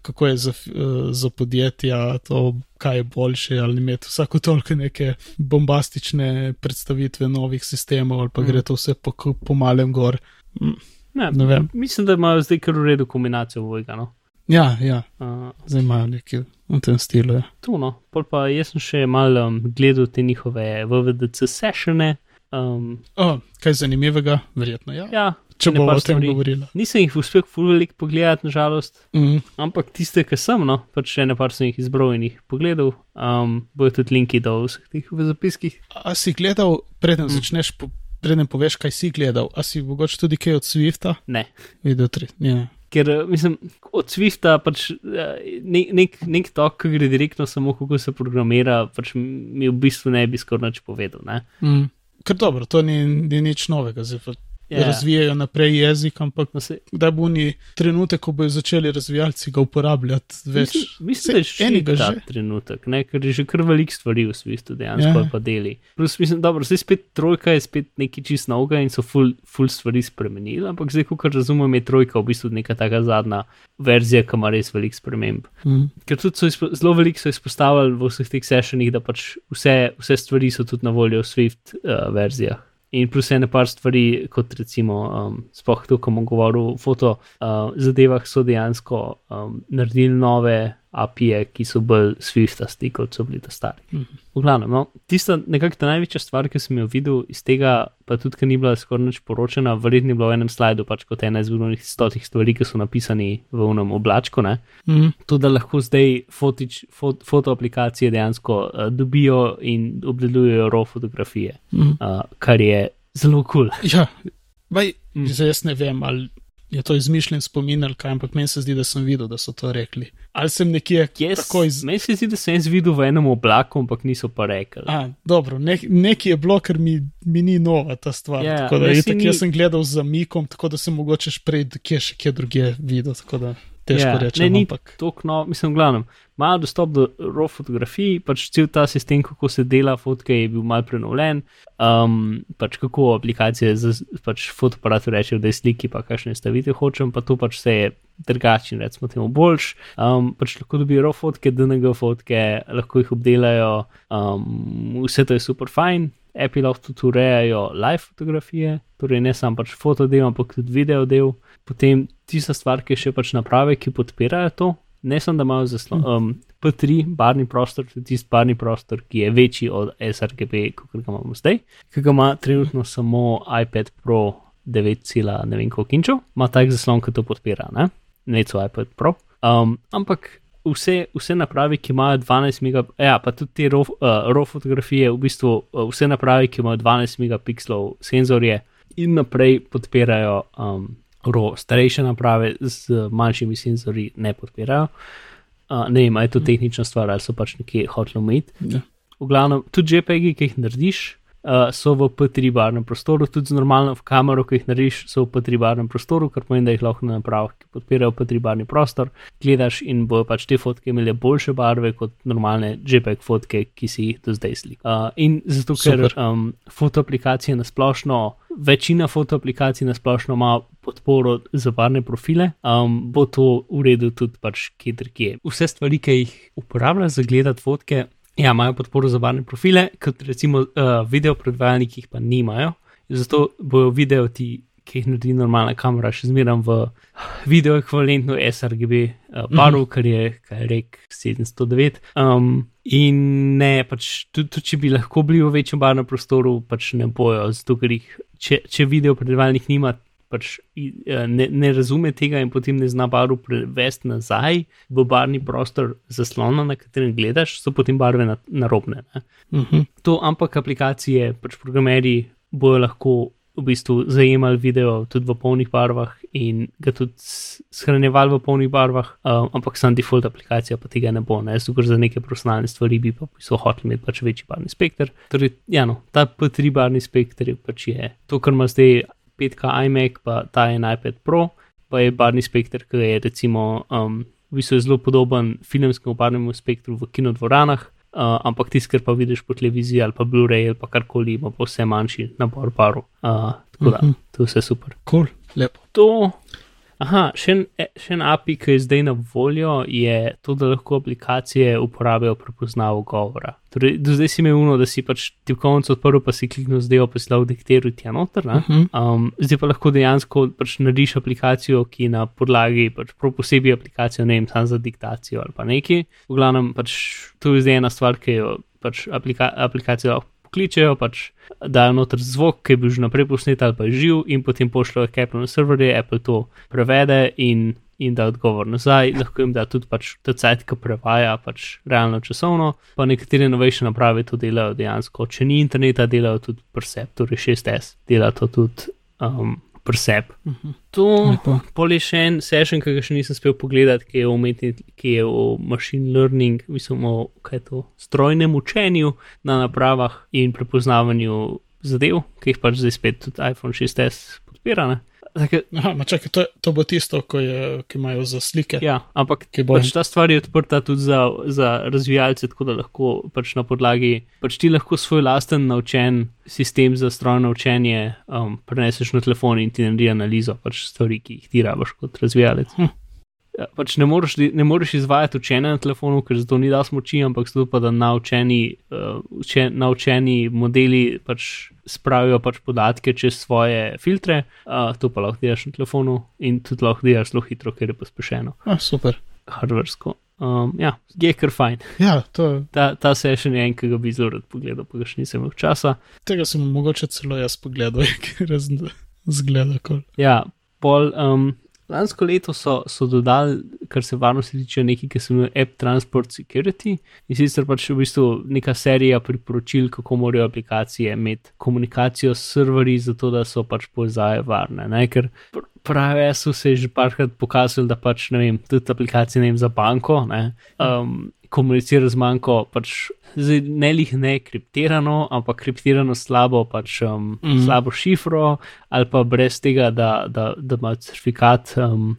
kako je za, eh, za podjetja, to, kaj je boljše, ali imeti vsako toliko neke bombastične predstavitve novih sistemov, ali pa Mhm. gre to vse po, po malem gor. Mm, ne, Ne vem. Mislim, da imajo zdaj kar v redu kombinacijo vojga. No? Ja, ja, Uh, zdaj imajo neki v tem stilu. Ja. Tu, no, pol pa jaz sem še malo um, gledal te njihove VVDC sessione. Um, O, kaj zanimivega, verjetno ja. ja, Če bomo o tem stvari. govorili. nisem jih uspel veliko pogledati, nažalost, Mm. ampak tiste, ki sem, no, pač še ne par sem jih izbral in jih pogledal. Um, bojo tudi linki do vseh teh v zapiskih. A si gledal, preden Mm. začneš, po, preden poveš, kaj si gledal, a si mogoče tudi kaj od Swifta? Ne, Video tri. Ja. Ker mislim, od Swifta pač nek, nek, nek tok, ki gre direktno samo, kako se programira, pač mi v bistvu ne bi skoraj nič povedal. Mm. Ker dobro, to ni, ni nič novega. Zdaj, yeah. Ja. razvijajo naprej jezik, ampak no, da bo ni trenutek, ko bodo začeli razvijalci ga uporabljati več. Mislim, da je še enega že. trenutek, ne? ker je že kar velik stvari v smislu, dejansko yeah. Ja. pa deli. Plus, mislim, dobro, zdaj spet trojka je spet neki čist novega in so full, full stvari spremenili, ampak zdaj, ko razumem, je trojka v bistvu neka taka zadnja verzija, ki ima res velik sprememb. Mm. Ker tudi so izpo, zelo veliko so izpostavili v vseh teh sessionih, da pač vse, vse stvari so tudi na voljo v Swift uh, verzijah. In plus ene par stvari, kot recimo, um, spoh to, ko bom govoril o foto uh, zadevah, so dejansko um, naredili nove API-je, ki so bolj Swift-asti, kot so bili ta stari. Mm -hmm. V glavnem, no, tista nekakšna največja stvar, ki sem jo videl iz tega, pa tudi, ker ni bila skoraj nič poročena, verjetno je bilo v enem slajdu, pač kot ena izmed stotih stvari, ki so napisani v unem oblačku. Mm -hmm. To, da lahko zdaj fotič, fot, foto aplikacije dejansko uh, dobijo in obdelujejo raw fotografije, mm -hmm. uh, kar je zelo kul. Cool. *laughs* Ja, Baj, mm. zdaj jaz ne vem, ali je to izmišljen spomin ali kaj, ampak meni se zdi, da sem videl, da so to rekli. Ali sem nekje yes, tako iz. Meni se zdi, da sem jaz videl v enem oblaku, ampak niso pa rekli. A, dobro, nek, nekje je bilo, ker mi, mi ni nova ta stvar. Yeah, tako da, itak, ni... Jaz sem gledal za mikom, tako da sem mogoče prej, kje še kje druge videl težko yeah, reči. Ne, ni tako, no, mislim, glavno, imajo dostop do RAW fotografij, pač cel ta sistem, kako se dela fotke, je bil mal prenovljen. Um, pač kako aplikacije za pač fotoaparat rečejo, da je sliki, pa kakšne stavitve hočem, pa to pač vse je drugačen, recimo temu boljš. Um, pač lahko dobijo RAW fotke, DNG fotke, lahko jih obdelajo, um, vse to je super fajn. Apple lahko tudi urejajo live fotografije, torej ne samo pač fotodel, ampak tudi video del. Potem tista stvar, ki je še pač naprave, ki podpirajo to, ne samo da imajo zaslon. Um, P3, barni prostor, tudi tisti barni prostor, ki je večji od SRGB, kot ga imamo zdaj, ki ga ima trenutno samo iPad Pro 9, ne vem koliko inčov, ima tak zaslon, ki to podpira, ne, ne co iPad Pro. Um, ampak vse, vse naprave, ki imajo 12 megapikslov, ja, pa tudi te RAW, uh, RAW fotografije, v bistvu uh, vse naprave, ki imajo 12 megapikslov senzorje in naprej podpirajo. Um, ro, starejše naprave z manjšimi senzori ne podpirajo. Uh, ne vem, je to tehnična stvar ali so pač nekje hoteli umeti. Ja. V glavnem, tudi JPEG-i, ki jih narediš, uh, so v P3 barnem prostoru, tudi z normalno kamero, ki jih narediš, so v P3 barnem prostoru, kar pomeni, da jih lahko na napravah, ki podpirajo P3 barni prostor, gledaš in bojo pač te fotke imele boljše barve kot normalne JPEG fotke, ki si jih do zdaj slikal. Uh, in zato, ker um, fotoaplikacije na splošno, večina fotoaplikacij na splošno ima podporo za barne profile, um, bo to v redu tudi pač kje drugje. Vse stvari, ki jih uporabljaš za gledati fotke, Ja, imajo podporo za barne profile, kot recimo uh, video predvajalniki, pa nimajo. Zato bojo video ti, ki jih naredi normalna kamera, še zmeraj v video ekvivalentno sRGB uh, eh, baru, mm -hmm. kar je, kaj rek, 709. Um, in ne, pač tudi, tudi če bi lahko bili v večjem barnem prostoru, pač ne bojo, zato ker jih, če, če video predvajalnik nima pač eh, ne, ne razume tega in potem ne zna barvo prevesti nazaj v barni prostor zaslona, na katerem gledaš, so potem barve narobne. Na uh -huh. To, ampak aplikacije, pač programeri bojo lahko v bistvu zajemali video tudi v polnih barvah in ga tudi shranjevali v polnih barvah, um, ampak sam default aplikacija pa tega ne bo. Ne? Zato, za neke profesionalne stvari bi pa so hoteli imeti pač večji barni spektr. Torej, ja, no, ta P3 barni spektr je pač je to, kar ima zdaj 5K iMac, pa ta en iPad Pro, pa je barni spektr, ki je recimo um, v bistvu zelo podoben filmskemu barnemu spektru v kinodvoranah, uh, ampak tisti, kar pa vidiš po televiziji ali pa Blu-ray ali pa karkoli, ima pa vse manjši nabor parov. Uh, tako da, mm -hmm. to je vse super. Cool, lepo. To Aha, še en, še en API, ki je zdaj na voljo, je to, da lahko aplikacije uporabljajo prepoznavo govora. Torej, do zdaj si imel uno, da si pač ti v koncu odprl, pa si kliknil zdaj opislal dikteru tja noter. Uh mhm. -huh. um, zdaj pa lahko dejansko pač narediš aplikacijo, ki na podlagi, pač prav posebej aplikacijo, ne vem, sam za diktacijo ali pa nekaj. V glavnem, pač to je zdaj ena stvar, ki jo pač aplika aplikacija lahko pokličejo, pač dajo noter zvok, ki je bil že naprej posnet ali pa je živ, in potem pošljajo Apple na serverje, Apple to prevede in, in da odgovor nazaj. Lahko jim da tudi pač ta cajt, ki prevaja pač realno časovno, pa nekatere novejše naprave to delajo dejansko. Če ni interneta, delajo tudi Perceptor 6S, dela to tudi. Um, presep. Uh -huh. To je še en session, ki ga še nisem spel pogledati, ki je o, umetni, ki je o machine learning, mislim, o to, strojnem učenju na napravah in prepoznavanju zadev, ki jih pač zdaj spet tudi iPhone 6s podpira. Ne? Tako, Aha, čakaj, to, to bo tisto, je, ki imajo za slike. Ja, ampak pač ta stvar je odprta tudi za, za razvijalce, tako da lahko pač na podlagi, pač ti lahko svoj lasten naučen sistem za strojno učenje um, preneseš na telefon in ti naredi analizo pač stvari, ki jih ti rabiš kot razvijalec. Hm. Ja, pač ne, moreš, ne moreš izvajati učenja na telefonu, ker zato ni da smoči, ampak zato pa da naučeni, uh, učen, naučeni modeli pač spravijo pač podatke čez svoje filtre, uh, to pa lahko delaš na telefonu in tudi lahko delaš zelo hitro, ker je pospešeno. Ah, super. Hardversko. Um, ja, je kar fajn. Ja, to... ta, ta session je en, ki ga bi zelo rad pogledal, pa ga še nisem imel časa. Tega sem mogoče celo jaz pogledal, *laughs* ker zgleda kot. Ja, pol. Um, Lansko leto so, so dodali, kar se varnosti tiče, nekaj, ki se imenuje App Transport Security in sicer pač v bistvu neka serija priporočil, kako morajo aplikacije imeti komunikacijo s serverji, zato da so pač povezave varne. Ne? Ker pravi, so se že parkrat pokazali, da pač ne vem, tudi aplikacije ne vem za banko. Ne? Um, komunicira z manjko, pač ne lih ne kriptirano, ampak kriptirano slabo, pač um, mm -hmm. slabo šifro, ali pa brez tega, da, da, da ima certifikat, um,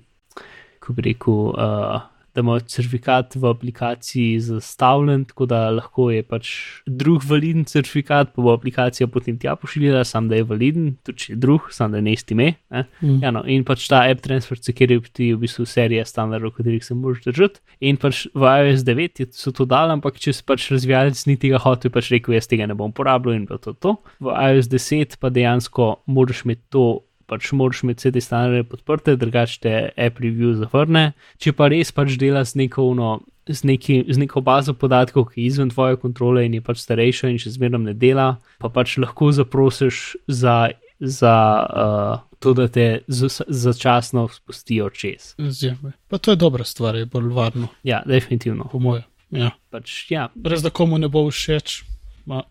ko bi rekel. Uh, da ima certifikat v aplikaciji zastavljen, tako da lahko je pač drug validen certifikat, pa bo aplikacija potem tja pošiljala, sam da je validen, tudi če je drug, sam da je nesti ime. Mm. Ja, no, in pač ta app transfer security je v bistvu serija standardov, katerih se moraš držati. In pač v iOS 9 so to dali, ampak če se pač razvijalec ni tega hotel, pač rekel, jaz tega ne bom uporabljal in pa to, to. V iOS 10 pa dejansko moraš imeti to pač moraš imeti vse te standarde podprte, drugače te app review zavrne. Če pa res pač dela z neko, no, z, neki, z neko bazo podatkov, ki je izven tvoje kontrole in je pač starejša in še zmerno ne dela, pa pač lahko zaprosiš za, za uh, to, da te začasno spustijo čez. Zjeme. Pa to je dobra stvar, je bolj varno. Ja, definitivno. Po mojem. Ja. Pač, ja. Brez da komu ne bo všeč. Ma.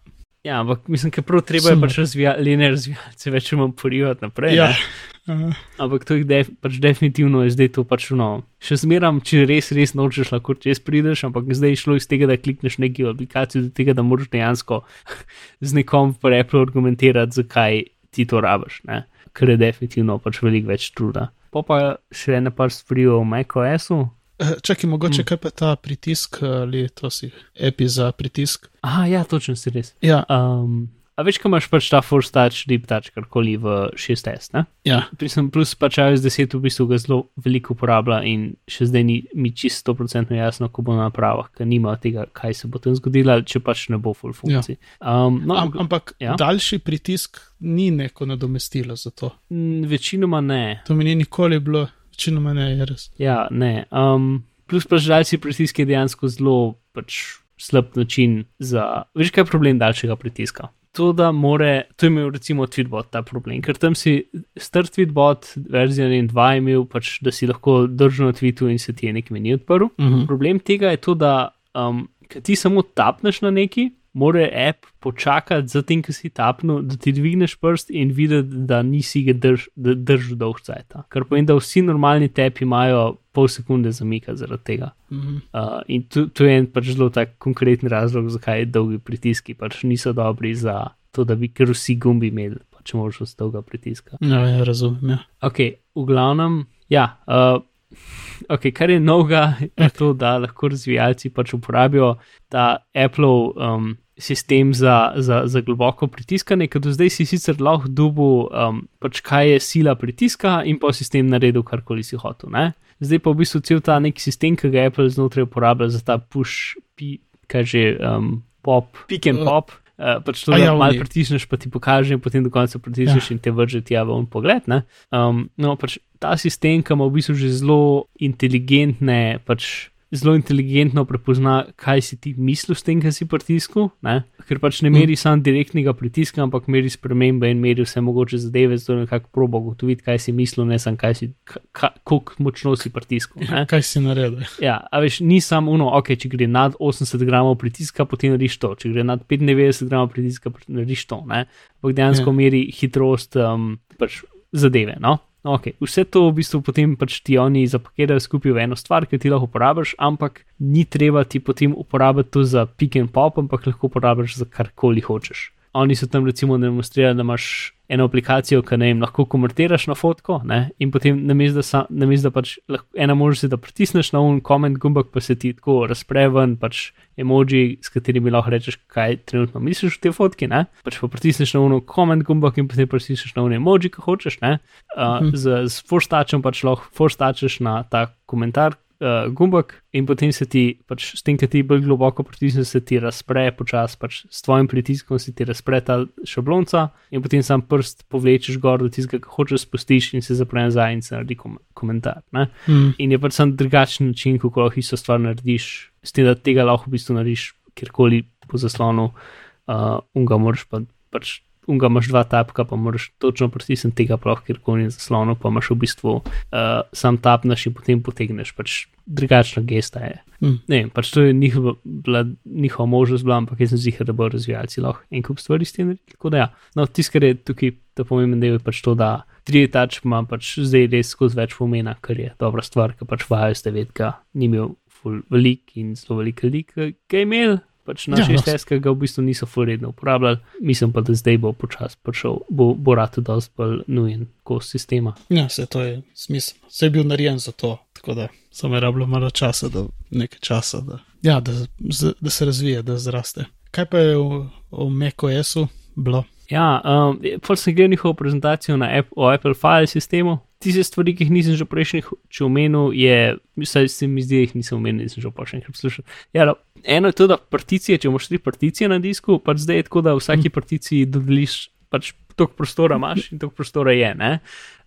Ja, ampak mislim, da prvo treba je pač razvijati, le ne razvijati, več imam porivati naprej. Ja. Ampak to je def, pač definitivno je zdaj to pač no. Še zmeram, če res, res nočeš, lahko čez prideš, ampak zdaj je šlo iz tega, da klikneš neki aplikacijo, do tega, da moraš dejansko *laughs* z nekom v Apple argumentirati, zakaj ti to rabiš, ne? ker je definitivno pač veliko več truda. Pa pa še ne par stvari o macOS-u, čakaj, mogoče mm. kaj pa ta pritisk ali to si epi za pritisk. Aha, ja, točno si res. Ja. Um, a veš, kaj imaš pač ta force touch, deep touch, karkoli v 6S, ne? Ja. Prisem plus pač iOS 10 v bistvu ga zelo veliko uporablja in še zdaj ni mi čisto 100% jasno, ko bo na napravah, ker nima tega, kaj se bo tam zgodilo, če pač ne bo full funkcij. Ja. Um, no, Am, ampak ja? daljši pritisk ni neko nadomestilo za to. Večinoma ne. To mi ni nikoli bilo večinoma ne, je res. Ja, ne. Um, plus pa žalci pritisk je dejansko zelo pač slab način za. Veš, kaj je problem daljšega pritiska? To, da more, to je imel recimo Tweetbot ta problem, ker tam si star Tweetbot, verzija 2 imel, pač, da si lahko držal na Tweetu in se ti je nekaj meni odprl. Uh mhm. -huh. Problem tega je to, da um, ti samo tapneš na neki, mora app počakati za tem, ki si tapnil, da ti dvigneš prst in videti, da nisi ga drž, držal dolg cajt. Ker pomeni, da vsi normalni tepi imajo pol sekunde zamika zaradi tega. Mm -hmm. uh, in to, to je en pač zelo tak konkreten razlog, zakaj dolgi pritiski pač niso dobri za to, da bi kar vsi gumbi imeli. Če moraš z dolga pritiska. Ja, ja razumem. Ja. Ok, v glavnem, ja, uh, *laughs* okay, kar je novega, je to, da lahko razvijalci pač uporabijo ta Apple um, sistem za, za, za globoko pritiskanje, ker do zdaj si sicer lahko dubu, um, pač kaj je sila pritiska in pa sistem naredil karkoli si hotel. Ne? Zdaj pa v bistvu cel ta neki sistem, ki ga Apple znotraj uporablja za ta push, pi, kaj že um, pop, pick and pop. Uh, pač to, da ja, malo pritisneš, pa ti pokaže, in potem do konca pritisneš ja. in te vrže tja v pogled. Um, no, pač ta sistem, ki ima v bistvu že zelo inteligentne, pač zelo inteligentno prepozna, kaj si ti mislil s tem, kaj si pritisnil, ker pač ne meri mm. samo direktnega pritiska, ampak meri spremembe in meri vse mogoče zadeve, zato nekako probo ugotoviti, kaj si mislil, ne samo kaj si, kako močno si pritisnil. Ja, kaj si naredil. Ja, a veš, ni samo uno, ok, če gre nad 80 gramov pritiska, potem narediš to, če gre nad 95 gramov pritiska, narediš to, ampak dejansko ja. meri hitrost. Um, pač zadeve. No? Okay. Vse to v bistvu potem pač ti oni zapakirajo skupaj v eno stvar, ki ti lahko uporabiš, ampak ni treba ti potem uporabiti to za pick and pop, ampak lahko uporabiš za karkoli hočeš. Oni so tam recimo demonstrirali, da imaš eno aplikacijo, ki ne vem, lahko konvertiraš na fotko ne? in potem namesto da, namest, da pač lahko, ena možnost, da pritisneš na un koment gumbek, pa se ti tako razpre ven, pač emoji, s katerimi lahko rečeš, kaj trenutno misliš v tej fotki. Ne? Pač pa pritisneš na un koment gumbek in potem pritisneš na un emoji, ki hočeš. Uh, mhm. Z, z forstačem pač lahko forstačeš na ta komentar, uh, gumbek in potem se ti, pač, s tem, ki ti bolj globoko pritisneš, se ti razpre počasi, pač, s tvojim pritiskom se ti razpre ta šablonca in potem sam prst povlečeš gor do tistega, ki hočeš spustiš in se zapre nazaj in se naredi kom komentar. Mm. In je pač sam drugačen način, kako lahko isto stvar narediš, s tem, da tega lahko v bistvu narediš kjerkoli po zaslonu, uh, unga moraš pa pač unga imaš dva tapka, pa moraš točno pritisniti tega, prav kjerkoli je zaslonu, pa imaš v bistvu uh, sam tapnaš in potem potegneš. Pač drugačna gesta je. Mm. Ne, pač to je njihova, bila, njihova možnost, bila, ampak jaz sem zihar, da bo razvijalci lahko en kup stvari s tem naredili. Tako da ja, no, tisto, kar je tukaj ta pomemben del, je pač to, da tri etač ima pač zdaj res skozi več pomena, kar je dobra stvar, ker pač vajo ste vedka, ni imel velik in zelo velik ljudi, ki je imel pač na 6S, ja, ki ga v bistvu niso furedno uporabljali, mislim pa, da zdaj bo počasi prišel, bo, bo rad tudi dosti bolj nujen kos sistema. Ja, se to je smisel. Vse je bil narejen za to, tako da samo je rabljeno malo časa, da nekaj časa, da, ja, da, da se razvije, da zraste. Kaj pa je v, v MacOS-u bilo? Ja, um, pol sem gledal njihovo prezentacijo na App, Apple File sistemu. Tiste stvari, ki jih nisem že prejšnjih omenil, je, saj se mi zdi, da jih nisem omenil, nisem že pa še enkrat poslušal. Ja, no, eno je to, da particije, če imaš tri particije na disku, pač zdaj je tako, da vsaki mm. particiji dodeliš pač toliko prostora imaš in toliko prostora je.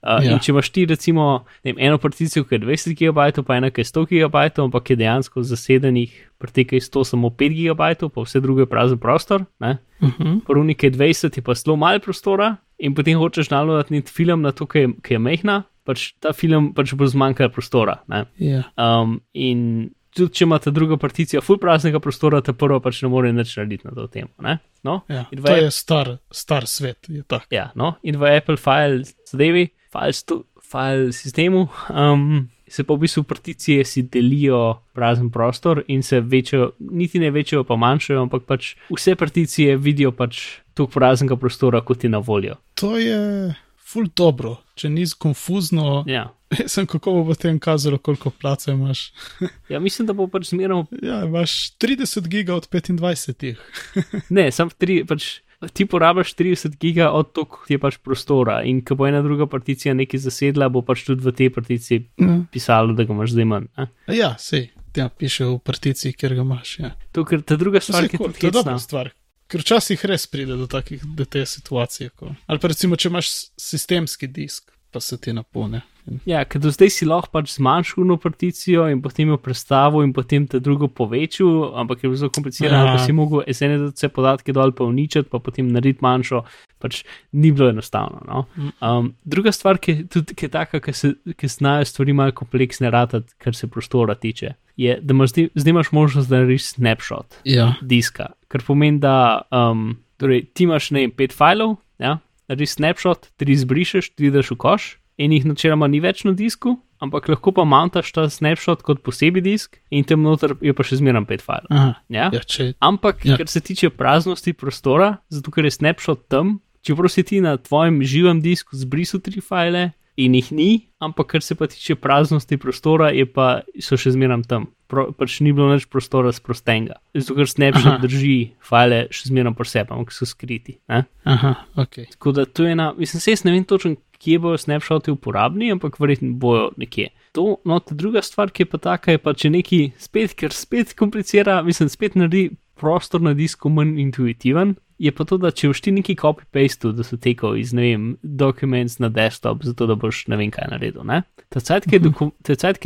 Uh, ja. Če imaš ti, recimo, vem, eno particijo, ki je 20 GB, pa ena, ki je 100 GB, ampak je dejansko zasedenih, pretekaj 100 samo 5 GB, pa vse druge prazen prostor. Uh -huh. Prvni, ki je 20, je pa zelo malo prostora, in potem hočeš naloditi film na to, ki je, ki je mehna, pač ta film pač bo zmanjkal prostora. Ja. Um, in tudi če imate drugo particijo, full praznega prostora, te prvo pač ne more nič narediti na to temo. No? Ja, to je star, star svet. Je ja, no? In v Apple file zadevi, file, stu, file sistemu. Um, Se pa v bistvu particije si delijo prazen prostor in se večjo, niti ne večjo, pa manjšajo, ampak pač vse particije vidijo pač toliko praznega prostora, kot je na voljo. To je ful dobro, če ni konfuzno. Ja. *laughs* Sem kako bo potem kazalo, koliko placa imaš. *laughs* ja, mislim, da bo pač zmerno. Ja, imaš 30 giga od 25. *laughs* ne, sam 3, pač ti porabiš 30 giga od tog, ki je pač prostora. In ko bo ena druga particija nekaj zasedla, bo pač tudi v tej particiji ja. pisalo, da ga imaš zdaj manj. Ja, sej. Ja, piše v particiji, kjer ga imaš. Ja. To, ker ta druga stvar, ki je tudi dobra stvar. Ker včasih res pride do, takih, do te situacije. Ko... Ali pa recimo, če imaš sistemski disk, pa se ti napolne. Ja, ker do zdaj si lahko pač zmanjšal eno particijo in potem jo predstavil in potem te drugo povečal, ampak je bilo zelo komplicirano, da ja. si mogel SNDC podatke dol pa uničiti, pa potem narediti manjšo, pač ni bilo enostavno. No? Mm. Um, druga stvar, ki, tudi, ki je taka, ki, se, ki znajo stvari malo kompleksne ratati, kar se prostora tiče, je, da imaš zdaj imaš možnost, da narediš snapshot ja. diska, kar pomeni, da um, torej, ti imaš ne vem, pet filev, ja? Narediš snapshot, tri izbrišeš, tri daš v koš in jih načeloma ni več na disku, ampak lahko pa mountaš ta snapshot kot posebej disk in tam noter je pa še zmeraj pet filev. Ja? Ja, če... Ampak, ja. kar se tiče praznosti prostora, zato ker je snapshot tam, če prosi ti na tvojem živem disku zbrisati tri file. In jih ni, ampak kar se pa tiče praznosti prostora, pa, so še zmeraj tam. Pro, pač ni bilo več prostora sprostenega. Zato, ker snapshot drži file še zmeraj po sebi, ampak so skriti. Aha, okay. Tako da to je ena, mislim, se jaz ne vem točno, kje bojo snapshoti uporabni, ampak verjetno bojo nekje. To, no, ta druga stvar, ki je pa taka, je pa če neki spet, ker spet komplicira, mislim, spet naredi prostor na disku manj intuitiven. Je pa to, da če všti neki copy-paste, da so tekali iz, ne vem, documents na desktop, zato da boš ne vem kaj naredil. Ne? Ta cajt, ki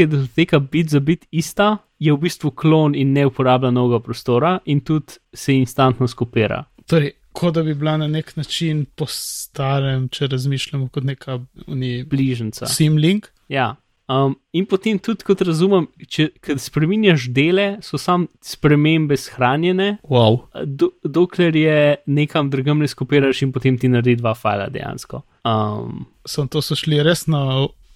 je do tega bit za bit ista, je v bistvu klon in ne uporablja novega prostora in tudi se instantno skopira. Torej, kot da bi bila na nek način po starem, če razmišljamo kot neka bližnjica. Simlink. Ja. Um, in potem tudi, kot razumem, če spremenjaš dele, so sam spremembe shranjene, wow. do, dokler je nekam drugam ne skopiraš in potem ti naredi dva file dejansko. Um, Sem to so šli res na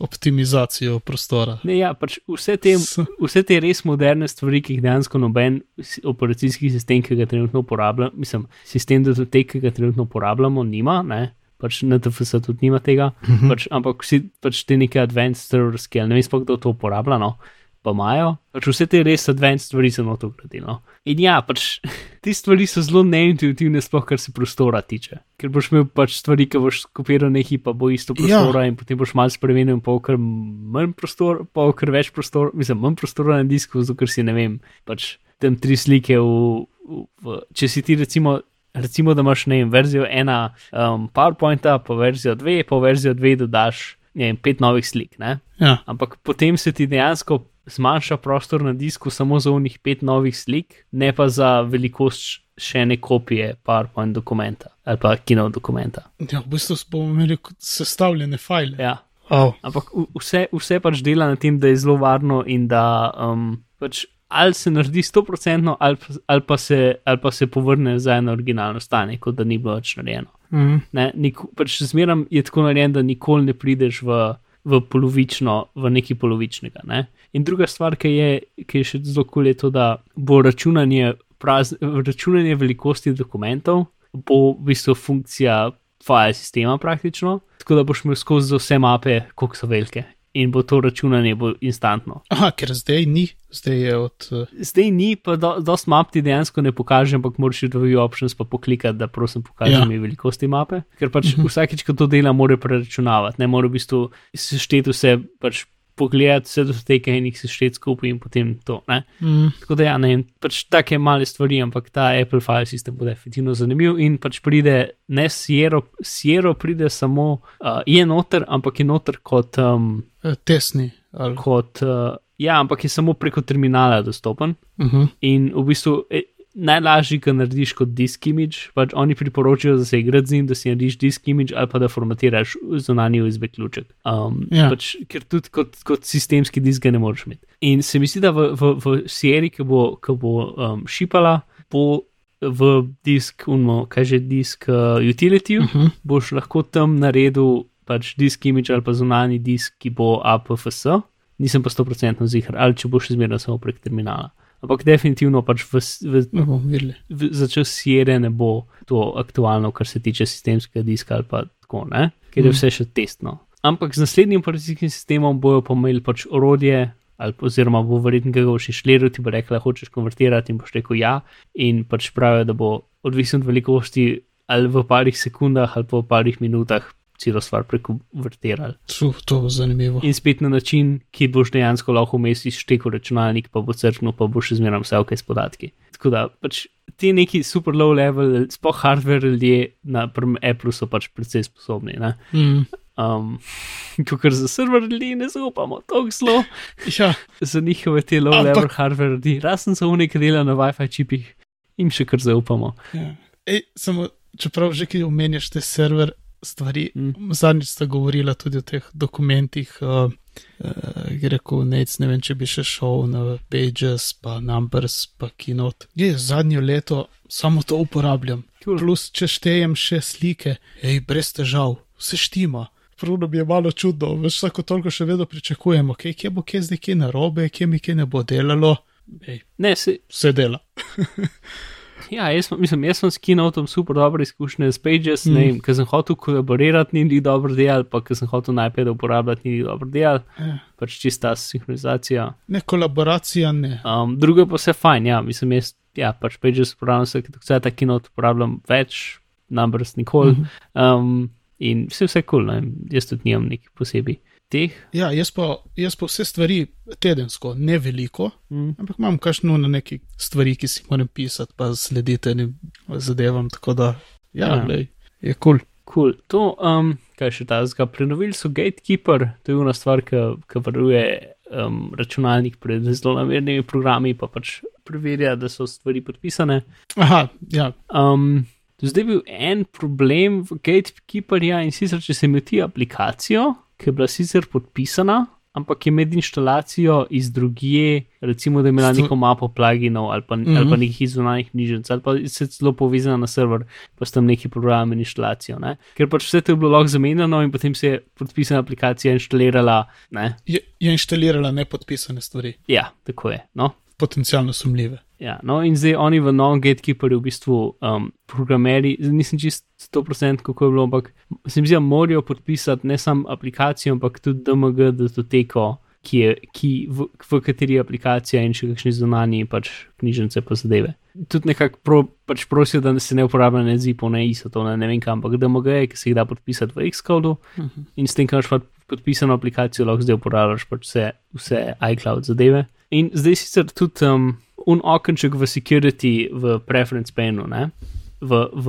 optimizacijo prostora. Ne, ja, pač vse, te, vse te res moderne stvari, ki jih dejansko noben operacijski sistem, ki ga trenutno uporabljamo, mislim, sistem datotek, ki ga trenutno uporabljamo, nima. Ne? Pač NTFS tudi nima tega, uh mhm. -huh. pač, ampak vsi pač te neke advanced server scale, ne vem, sploh kdo to uporablja, no, pa imajo. Pač vse te res advanced stvari so noto gradili. No. In ja, pač *laughs* te stvari so zelo neintuitivne, sploh kar se prostora tiče. Ker boš imel pač stvari, ki boš kopiral nekaj, pa bo isto prostora ja. in potem boš malo spremenil in pol kar manj prostora, pa kar več prostora, mislim, manj prostora na disku, zato ker si ne vem, pač tam tri slike v, v, v če si ti recimo recimo, da imaš vem, verzijo ena um, PowerPointa, pa verzijo dve, pa verzijo dve dodaš vem, pet novih slik. Ja. Ampak potem se ti dejansko zmanjša prostor na disku samo za unih pet novih slik, ne pa za velikost še ene kopije PowerPoint dokumenta ali pa kino dokumenta. Ja, v bistvu bomo imeli sestavljene file. Ja. Oh. Ampak vse, vse pač dela na tem, da je zelo varno in da um, pač ali se naredi 100%, ali, ali, pa se, ali pa se povrne za eno originalno stanje, kot da ni bilo več narejeno. Mm. Pač Zmeraj je tako narejen, da nikoli ne prideš v, v polovično, v neki polovičnega. Ne? In druga stvar, ki je, ki je še zelo kul, cool, je to, da bo računanje, praz, računanje velikosti dokumentov, bo v bistvu funkcija file sistema praktično, tako da boš imel skozi vse mape, koliko so velike in bo to računanje bo instantno. Aha, ker zdaj ni, zdaj je od. Uh... Zdaj ni, pa do, dost map ti dejansko ne pokaže, ampak moraš v review options pa poklikati, da prosim pokaži ja. mi velikosti mape. Ker pač uh mhm. -huh. vsakeč, ko to dela, mora preračunavati, ne mora v bistvu sešteti vse pač pogledati vse do tega in jih sešteti skupaj in potem to. Mm. Tako da, ja, ne, pač take male stvari, ampak ta Apple file system bo definitivno zanimiv in pač pride, ne Sierra, Sierra pride samo, uh, je noter, ampak je noter kot. Um, Tesni. Ali... Kot, uh, ja, ampak je samo preko terminala dostopen. Uh mhm. -huh. In v bistvu. Najlažji, ki narediš kot disk image. Pač oni priporočajo, da se igraš z njim, da si narediš disk image ali pa da formatiraš zunanji USB ključek. Um, ja. pač, ker tudi kot, kot sistemski disk ga ne moreš imeti. In se mi zdi, da v, v, v seriji, ki bo, ki bo um, šipala, bo. V disk, unmo, kaj že disk uh, utility, uh mhm. -huh. boš lahko tam naredil pač disk image ali pa zunani disk, ki bo APFS. Nisem pa 100% zihar, ali če boš izmeril samo prek terminala ampak definitivno pač v, v, v, v, za čas sire ne bo to aktualno, kar se tiče sistemskega diska ali pa tako, ne? ker je mm. vse še testno. Ampak z naslednjim operacijskim sistemom bojo pa imeli pač orodje. Ali, oziroma, bo verjetno ga še šliril, ti bo rekel, hočeš konvertirati, in boš rekel ja. In pač pravijo, da bo odvisen od velikosti ali v parih sekundah ali pa v parih minutah celo stvar prekonvertirali. To je zanimivo. In spet na način, ki boš dejansko lahko umestil šteko računalnik, pa bo crknil, pa boš izmeral vse ok s podatki. Tako da pač ti neki super low level, spoh hardware ljudje na Apple so pač precej sposobni. Mm. Um, *laughs* Ker za server ljudi ne zaupamo, tako zelo. Ja. Za njihove te low level Ampak... hardware ljudi, razen v neki dela na WiFi čipih, jim še kar zaupamo. Ja. Ej, samo, čeprav že ki omenjaš te server, stvari. Mm. Zadnjič sta govorila tudi o teh dokumentih, uh, uh, rekel, nec, ne vem, če bi še šel na Pages, pa Numbers, pa Kinot. Je zadnjo leto samo to uporabljam. Cool. Plus, če štejem še slike, hej, brez težav, vse štima. Pravno bi je malo čudno, veš, vsako toliko še vedno pričakujemo, okay, kje bo kje zdaj kje narobe, kje mi kje ne bo delalo. Ej, ne, se... Vse dela. *laughs* Ja, jaz, mislim, jaz sem s Keynoteom super dobre izkušnje s Pages, mm. ne vem, ker sem hotel kolaborirati, ni bilo dobro del, pa ker sem hotel najprej uporabljati, ni bilo dobro del. Ja. Pač čista sinhronizacija. Ne, kolaboracija ne. Um, drugo pa vse fajn, ja, mislim, jaz, ja, pač Pages uporabljam se, ker vse ta Keynote uporabljam več, numbers nikoli. Mm -hmm. um, in vse vse kul, cool, jaz tudi nimam nekih posebej teh. Ja, jaz pa, jaz pa vse stvari tedensko, ne veliko, mm. ampak imam kašno na neki stvari, ki si moram pisati, pa slediti enim zadevam. Tako da, ja, ja. Lej, je kul. Cool. Cool. To, um, kaj še ta zga, prenovili so Gatekeeper, to je ena stvar, ki varuje um, računalnik pred zelo namernimi programi, pa pač preverja, da so stvari podpisane. Aha, ja. Um, zdaj je bil en problem v Gatekeeperju in sicer, če se imeti aplikacijo, ki je bila sicer podpisana, ampak je med instalacijo iz drugje, recimo, da je imela neko mapo pluginov ali pa, mm Mhm. -hmm. ali pa nekih izunanjih knjižnic, ali pa se celo povezana na server, pa s tem neki program in instalacijo. Ne? Ker pač vse to je bilo lahko zamenjano in potem se je podpisana aplikacija instalirala. Ne? Je, je inštalirala nepodpisane stvari, Ja, tako je. No? potencialno sumljive. Ja, no, in zdaj oni v novem gatekeeperju v bistvu um, programeri, nisem čist 100% kako je bilo, ampak se mi zdi, da morajo podpisati ne samo aplikacijo, ampak tudi DMG datoteko, ki je, ki v, v kateri je aplikacija in še kakšni zunanji pač knjižnice pa zadeve. Tudi nekako pro, pač prosijo, da se ne uporablja ne zipo, ne ISO, to ne, ne vem kam, ampak DMG je, ki se jih da podpisati v Xcodu Uh -huh. in s tem, ko imaš podpisano aplikacijo, lahko zdaj uporabljaš pač vse, vse iCloud zadeve. In zdaj sicer tudi um, un okenček v security v preference panu, ne? V, v,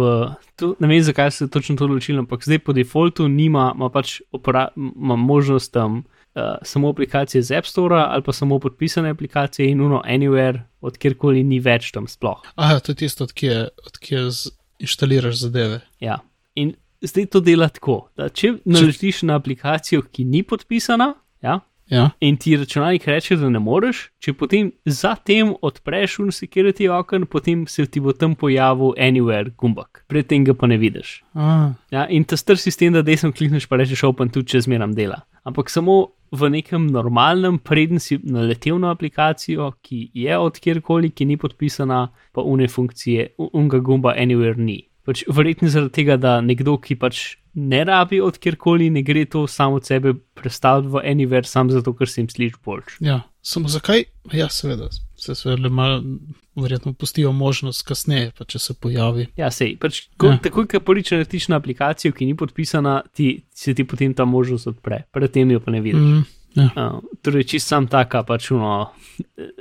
tu, ne vem, zakaj se točno to odločilo, ampak zdaj po defaultu nima, ima pač opora, ima možnost um, uh, samo aplikacije z App Store ali pa samo podpisane aplikacije in uno anywhere, od kjerkoli ni več tam sploh. Aha, to je tisto, odkje, odkje z- inštaliraš zadeve. Ja. In zdaj to dela tako, da če naletiš na aplikacijo, ki ni podpisana, ja, Ja, in ti računalnik reče, da ne moreš, če potem zatem odpreš un security okno, potem se ti bo tam pojavil anywhere gumbak, predtem ga pa ne vidiš. Ja, in ta star sistem, da desno klikneš, pa rečeš open, tudi če zmeram dela. Ampak samo v nekem normalnem, preden si naletel na aplikacijo, ki je od kjerkoli, ki ni podpisana, pa une funkcije, unga gumba anywhere ni. Pač verjetno zaradi tega, da nekdo, ki pač ne rabi od kjerkoli, ne gre to samo od sebe predstaviti v anywhere, sam zato, ker se jim sliši boljš. ja, samo zakaj? Ja, seveda, se seveda malo, verjetno pustijo možnost kasneje, pa če se pojavi. Ja, sej, pač, ko, Ja. takoj, ko naletiš na aplikacijo, ki ni podpisana, ti, se ti potem ta možnost odpre, predtem jo pa ne vidiš. Mm, ja. Uh, torej, čist sam taka, pač uno,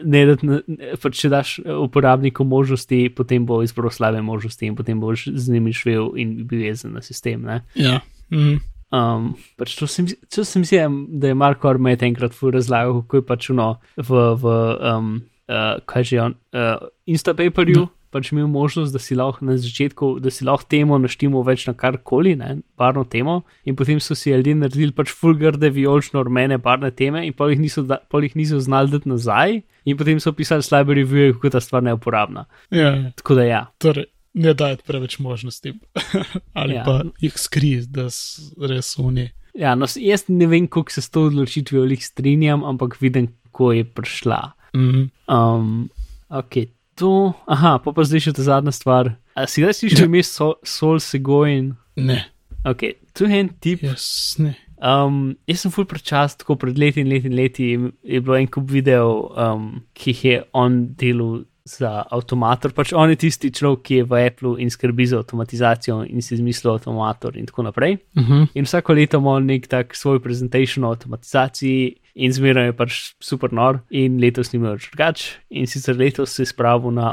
ne da ne, pač če daš uporabniku možnosti, potem bo izbral slabe možnosti in potem boš z njimi švel in bil jezen na sistem. Ne? ja. Mm, Um, pač to sem, to sem si, da je Marko Armet enkrat razlagal, kako je pač uno v, v um, uh, kaj že on, uh, Instapaperju. No. Pač imel možnost, da si lahko na začetku, da si lahko temo naštimo več na karkoli, ne, barno temo, in potem so si ljudje naredili pač fulgarde, vijolično rumene barne teme, in pol jih niso, da- jih niso znali dati nazaj, in potem so pisali slabe revije, kako ta stvar ne je uporabna. ja. Tako da ja, Torej, ne dajati preveč možnosti, *laughs* ali ja. Pa jih skri, da so res oni. ja no, jaz ne vem, kako se s to odločitvijo lih strinjam, ampak vidim, kako je prišla. Mm, Um, ok, to. Aha, pa pa zdaj še ta zadnja stvar. A si kdaj slišal Ja. ime Sol, Sol Segoin? ne, Ok, tu je en tip. jaz ne. Um, jaz sem ful prečas, tako pred leti in leti in leti je bilo en kup videov, um, ki jih je on delal za avtomator. Pač on je tisti človek, ki je v Apple in skrbi za avtomatizacijo in si izmislil avtomator in tako naprej. Uh -huh. In vsako leto ima nek tak svoj presentation o avtomatizaciji, in zmeraj je pač super nor, in letos ni imel drugač. In sicer letos se je spravil na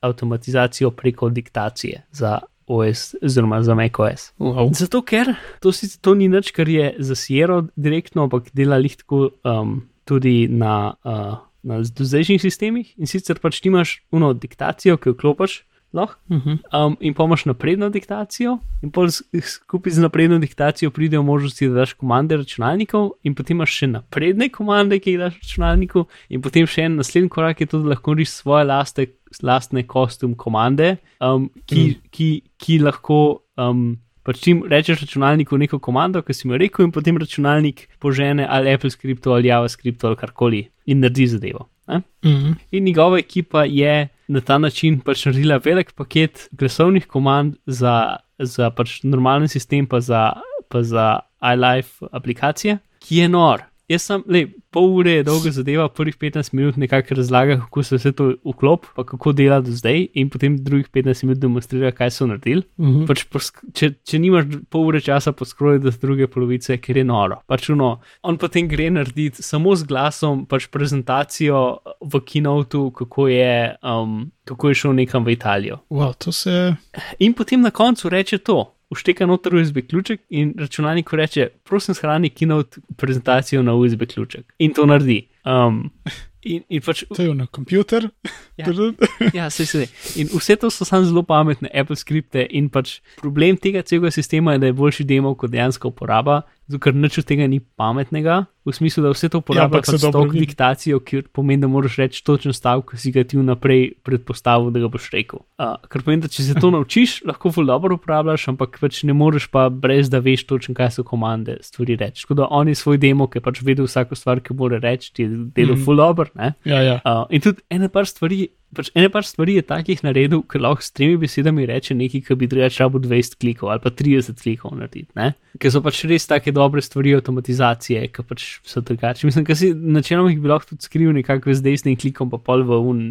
avtomatizacijo preko diktacije za OS, oziroma za macOS. wow. Zato, ker to, sicer, to ni nič, kar je za Sierra direktno, ampak dela jih tako um, tudi na, uh, na zdajšnjih sistemih. In sicer pač ti imaš uno diktacijo, ki jo klopiš. Lahko, Uh -huh. um, in pa imaš napredno diktacijo, in skupaj z napredno diktacijo pridejo možnosti, da daš komande računalnikov, in potem imaš še napredne komande, ki jih daš računalniku, in potem še en naslednji korak je to, da lahko riš svoje laste, lastne kostum komande, um, ki, mm. ki, ki lahko. Um, Pač čim rečeš računalniku neko komando, ki si mu rekel, in potem računalnik požene ali Apple skripto ali JavaScript ali karkoli in naredi zadevo. Ne? Uh -huh. In njegova ekipa je na ta način pač naredila velik paket glasovnih komand za, za pač normalen sistem, pa za, pa za iLife aplikacije, ki je nor. Jaz sem, le, pol ure je dolga zadeva, prvih 15 minut nekako razlaga, kako se vse to vklop, pa kako dela do zdaj, in potem drugih 15 minut demonstrira, kaj so naredili. Uh -huh. Pač če, če nimaš pol ure časa poskrojiti do druge polovice, ker je noro. Pač uno, on potem gre narediti samo z glasom, pač prezentacijo v kinotu, kako je, um, kako je šel nekam v Italijo. wow, se. In potem na koncu reče to. Ušteka noter USB ključek in računalnik reče: prosim, shrani keynote prezentacijo na USB ključek. In to naredi. Um, in, in pač, To je na kompjuter. Ja. ja, se se. In vse to so samo zelo pametne Apple skripte in pač problem tega celega sistema je, da je boljši demo kot dejansko uporaba, ker nič od tega ni pametnega, v smislu, da vse to uporablja ja, za to diktacijo, ki pomeni, da moraš reči točen stavek, ki si ga ti vnaprej predpostavil, da ga boš rekel. Uh, ker pomeni, da če se to *laughs* naučiš, lahko zelo dobro uporabljaš, ampak pač ne moreš pa brez da veš točno, kaj so komande stvari reči. Tako da oni svoj demo, ki pač vedo vsako stvar, ki mora reči, ti je delo mm. full dobro. Ja, ja. uh, in tudi ena par stvari pač ene par stvari je takih naredil, ker lahko s tremi besedami reče nekaj, kar bi drugače rabo 20 klikov ali pa 30 klikov narediti. Ker so pač res take dobre stvari avtomatizacije, ki pač so drugače. Mislim, da si načeloma jih bi lahko tudi skril nekako z desnim klikom, pa pol v un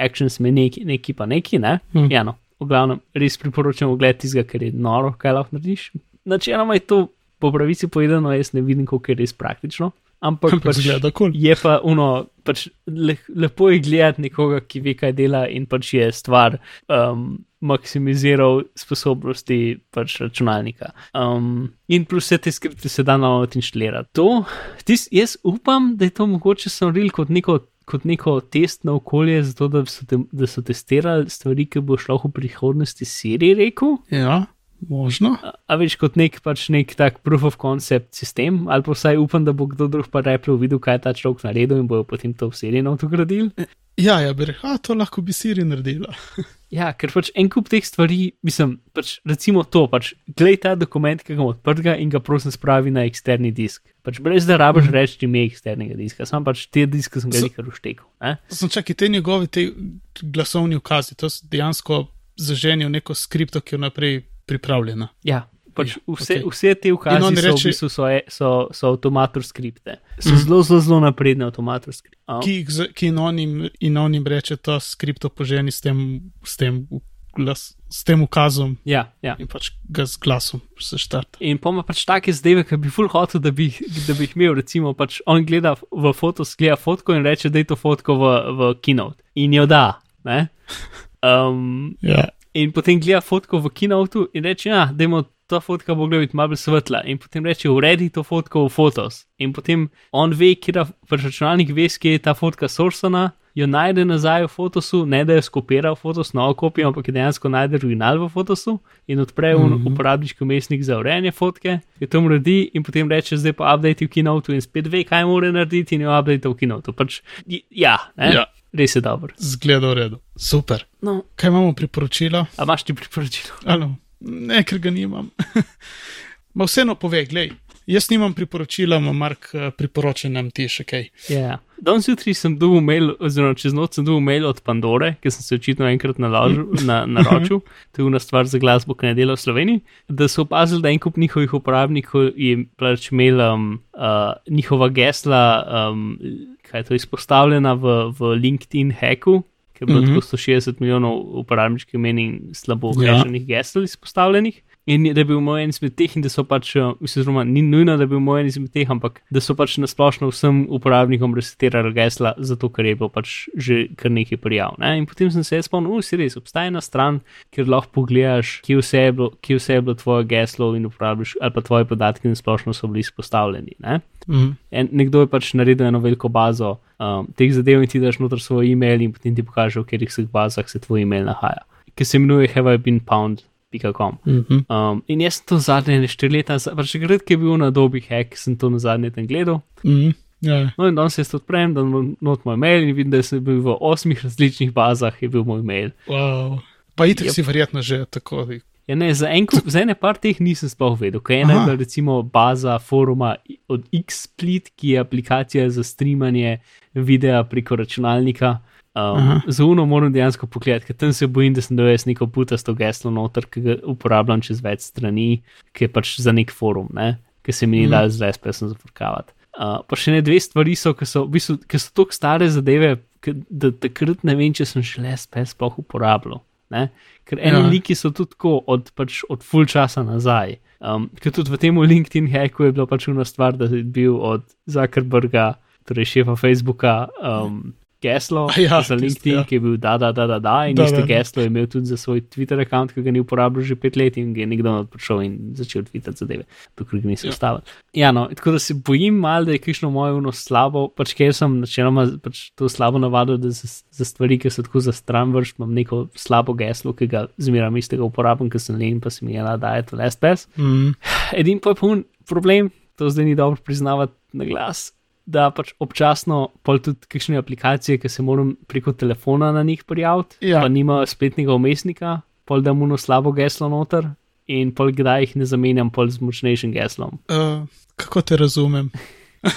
actions me neki, neki pa neki, ne? Hmm. Ja, no, v glavnem, res priporočam ogled tizga, ker je noro, kaj lahko narediš. Načeloma je to, po pravici povedano, jaz ne vidim, koliko je res praktično. Ampak pač cool. je pa uno, pač le, lepo je gledati nekoga, ki ve, kaj dela in pač je stvar um, maksimiziral sposobnosti pač računalnika. Um, in plus vse te skripte se da novo inštalirati. To, tis, jaz upam, da je to mogoče narediti kot neko. Kot neko testno okolje, zato da so, te, da so testirali stvari, ki bo šlo v prihodnosti, Siri rekel. Ja. Možno. A, a veš, kot nek, pač nek tak proof of concept sistem, ali pa vsaj upam, da bo kdo drug pa repro videl, kaj je ta človek naredil in bojo potem to v seriji avtogradili. Ja, ja, bi rekel, to lahko bi Siri naredila. *laughs* ja, ker pač en kup teh stvari, mislim, pač recimo to, pač glej ta dokument, ki ga odprga in ga prosim spravi na eksterni disk. Pač brez da rabiš mm. reči ime eksternega diska, sam pač te diske sem ga nekaj uštekal. Sem čakaj, te njegovi te glasovni ukazi, to dejansko zaženijo neko skripto, ki jo naprej pripravljena. Ja, pač ja, vse, okay. vse te ukazi so, reči, v bistvu so, so, so avtomator skripte. So mm. zelo, zelo, zelo napredne avtomator skripte. Oh. Ki, ki in, onim, in onim reče to skripto poženi s tem, s tem, glas, s tem ukazom. Ja, ja. In pač ga z glasom se štart. In pa ima pač take zdaj, ki bi full hotel, da bi, da bi jih imel. Recimo, pač on gleda v fotos, gleda fotko in reče, da je to fotko v, v keynote. In jo da. *laughs* Um, ja in potem gleda fotko v kinotu in reče, ja, da ima ta fotka bo gledati malo svetla. In potem reče, uredi to fotko v fotos. In potem on ve, kje pač računalnik ve, kje je ta fotka sorsana. Jo najde nazaj v fotosu, ne da je skopiral fotos, novo kopijo, ampak je dejansko najde original v fotosu in odpre mm -hmm. uporabniški umestnik za urejanje fotke, je to uredi in potem reče, zdaj pa update v kinotu in spet ve, kaj mora narediti in jo update v kinotu. Pač, ja, ne? ja. Res je dobro. Zgleda v redu. Super. No. Kaj imamo priporočila? A imaš ti priporočilo? Ano. Ne, ker ga nimam. *laughs* Ma vseeno pove, gledaj. Jaz nimam priporočila, ima Mark eh, priporočen nam ti še kaj. Ja. Danes jutri sem dobil mail, oziroma čez noč sem dobil mail od Pandore, ki sem se očitno enkrat naložil, *laughs* na, naročil, to je ena stvar za glasbo, ki ne dela v Sloveniji, da so opazili, da en kup njihovih uporabnikov je pač imel um, uh, njihova gesla. Um, kaj je to izpostavljena v, v LinkedIn hacku, ki je bilo mm -hmm. 160 milijonov uporabniških imen in slabo rešenih ja. gesel izpostavljenih. In da je bil moj en izmed teh, in da so pač, eh, oziroma ni nujno, da je bil moj en izmed teh, ampak da so pač nasplošno vsem uporabnikom resetirali gesla, zato ker je bilo pač že kar nekaj prijav. Ne? In potem sem se spomnil, si res, obstaja ena stran, kjer lahko pogledaš, kje vse je bilo, kje vse je bilo tvoje geslo in uporabiš, ali pa tvoje podatke nasplošno so bili izpostavljeni. Ne? Mm. En, nekdo je pač naredil eno veliko bazo um, teh zadev in ti daš noter svoj e-mail in potem ti pokaže, v katerih bazah se tvoj e-mail nahaja. Ki se imenuje Have I Been Pound Mm -hmm. um, in jaz sem to zadnje štiri leta, pač gred, ki je bil na dobi hack, sem to na zadnje tam gledal. Mm -hmm. yeah. No, in danes to odprem, da not moj mail in vidim, da sem bil v osmih različnih bazah, je bil moj mail. Wow. Pa itek yep. si verjetno že tako. Ja, ne, za, en, za ene par teh nisem sploh vedel. Kaj je ena, da recimo baza foruma od X-Split, ki je aplikacija za streamanje videa preko računalnika. Um, za uno moram dejansko pogledati, ker tam se bojim, da sem dobil neko putasto geslo noter, ki ga uporabljam čez več strani, ki je pač za nek forum, ne? ki se mi ni mm. dal zdaj spesno zafrkavati. Uh, pa še ne dve stvari so, ki so, v bistvu, so tako stare zadeve, da takrat ne vem, če sem še le spes sploh uporabljal. Ne? Ker eno ja. liki so tudi tako od, pač, od full časa nazaj. Um, ker tudi v tem LinkedIn hacku je bila pač ena stvar, da je bil od Zuckerberga, torej šefa Facebooka, um, geslo *laughs* ja, za LinkedIn, tist, ja. ki je bil da, da, da, da, da in da, isto da, geslo je imel tudi za svoj Twitter račun, ki ga ni uporabljal že pet let in je nekdo prišel in začel tvitati zadeve, dokler ga niso ja. ustavili. Ja, no, tako da se bojim malo, da je kišno moje uno slabo, pač ker sem načeloma pač to slabo navadil, da za, za stvari, ki so tako za stran vrš, imam neko slabo geslo, ki ga zmeram istega uporabljam, ker sem len, pa se mi je da, da je to last pass. *sighs* Mm. Edin pa je pun problem to zdaj ni dobro priznavati na glas. Da pač občasno pol tudi kakšne aplikacije, ki se moram preko telefona na njih prijaviti, Ja. pa nima spletnega umestnika, pol da mu no slabo geslo noter in pol kdaj jih ne zamenjam pol z močnejšim geslom. Uh, kako te razumem? *laughs*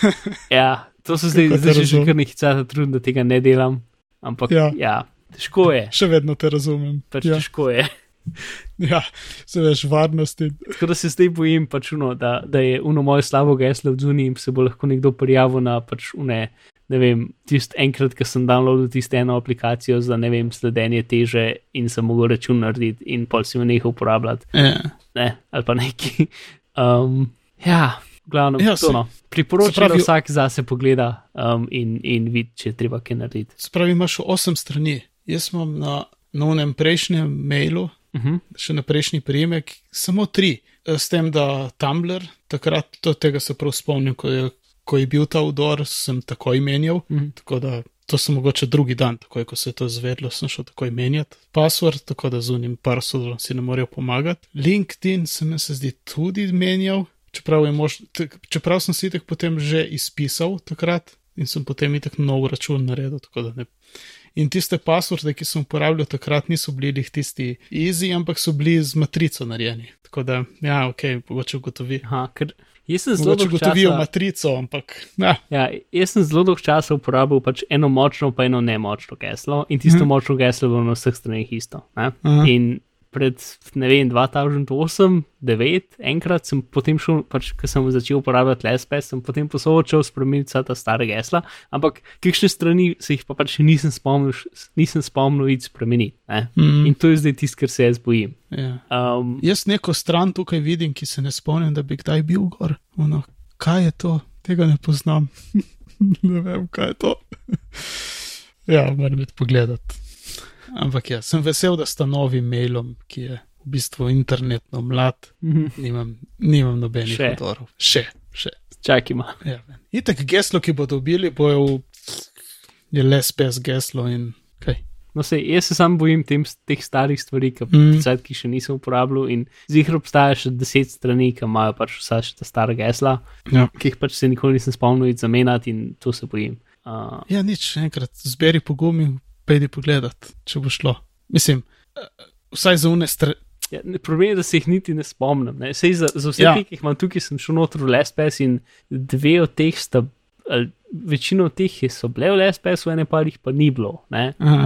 Ja, to se zdaj, zdaj že kar nekaj časa trudim, da tega ne delam, ampak Ja. ja, težko je, Še vedno te razumem. pač ja. težko je. *laughs* ja, se veš, varnosti. Tako da se zdaj bojim, pač uno, da, da je uno moje slabo geslo v zuniji in se bo lahko nekdo prijavil na pač une. Ne vem, tisti enkrat, ko sem downloadil tisto eno aplikacijo za ne vem, sledenje teže in sem mogel račun narediti, in pol si me nehal uporabljati, Ja. ne, ali pa neki. Um, ja, glavno, Ja, saj- no. priporočam, se pravi- da vsak zase pogleda um, in, in vidi, če je treba kaj narediti. Spravi, imaš osem strani. Jaz imam na, na unem prejšnjem mailu, Uh -huh. še na prejšnji prijemek, samo tri. Eh, S tem, da Tumblr, takrat to, tega se prav spomnim, ko je, ko je bil ta udor, sem takoj menjal. Mhm. Tako da to sem mogoče drugi dan, takoj ko se je to zvedlo, sem šel takoj menjati. Password, tako da z unim parsolom si ne morejo pomagati. LinkedIn se mi se zdi tudi menjal, čeprav, mož, t- čeprav sem si tako potem že izpisal takrat in sem potem itak nov račun naredil, tako da ne. In tiste passworde, ki sem uporabljal takrat, niso bili tisti easy, ampak so bili z matrico narejeni. Tako da, ja, ok, mogoče ugotovi. Aha, ker jaz sem zelo dolgo časa. matrico, ampak ja, Ja, jaz sem zelo dolgo časa uporabil pač eno močno, pa eno nemočno geslo, in tisto Mhm. mm. močno geslo je bilo na vseh straneh isto. Aha. In pred, ne vem, 2008, 2009, enkrat sem potem šel, pač, ko sem začel uporabljati LSPS, sem potem posodil spremeniti vsa ta stara gesla, ampak kakšne strani se jih pa pač nisem spomnil, nisem spomnil iti spremeniti. Ne? Mm. In to je zdaj tisto, kar se jaz bojim. ja. Um, Jaz neko stran tukaj vidim, ki se ne spomnim, da bi kdaj bil gor. Ono, kaj je to? Tega ne poznam. *laughs* ne vem, kaj je to. *laughs* ja, moram biti pogledat. Ampak ja, sem vesel, da sta novim mailom, ki je v bistvu internetno mlad, mhm. nimam, nimam nobenih Še. odorov. Še, še. Čakajmo. Ja, men. Itek geslo, ki bodo dobili, bojo v, je les pes geslo in kaj. No, sej, jaz se sam bojim tem, teh starih stvari, ki, Mm. mm. ki še nisem uporabljal. In zihro obstaja še deset strani, ki imajo pač vsa še ta stara gesla, Ja. ki jih pač se nikoli nisem spomnil zamenjati in to se bojim. Uh, Ja, nič, enkrat zberi pogum in pejdi pogledat, če bo šlo. Mislim, vsaj za une stvari. ja, problem je, da se jih niti ne spomnim. Ne? Sej za, za vse, Ja. ja. ki jih imam tukaj, sem šel noter v LSPS in dve od teh sta. ali Večino od teh je- so bile v LSPS, v ene pa jih pa ni bilo,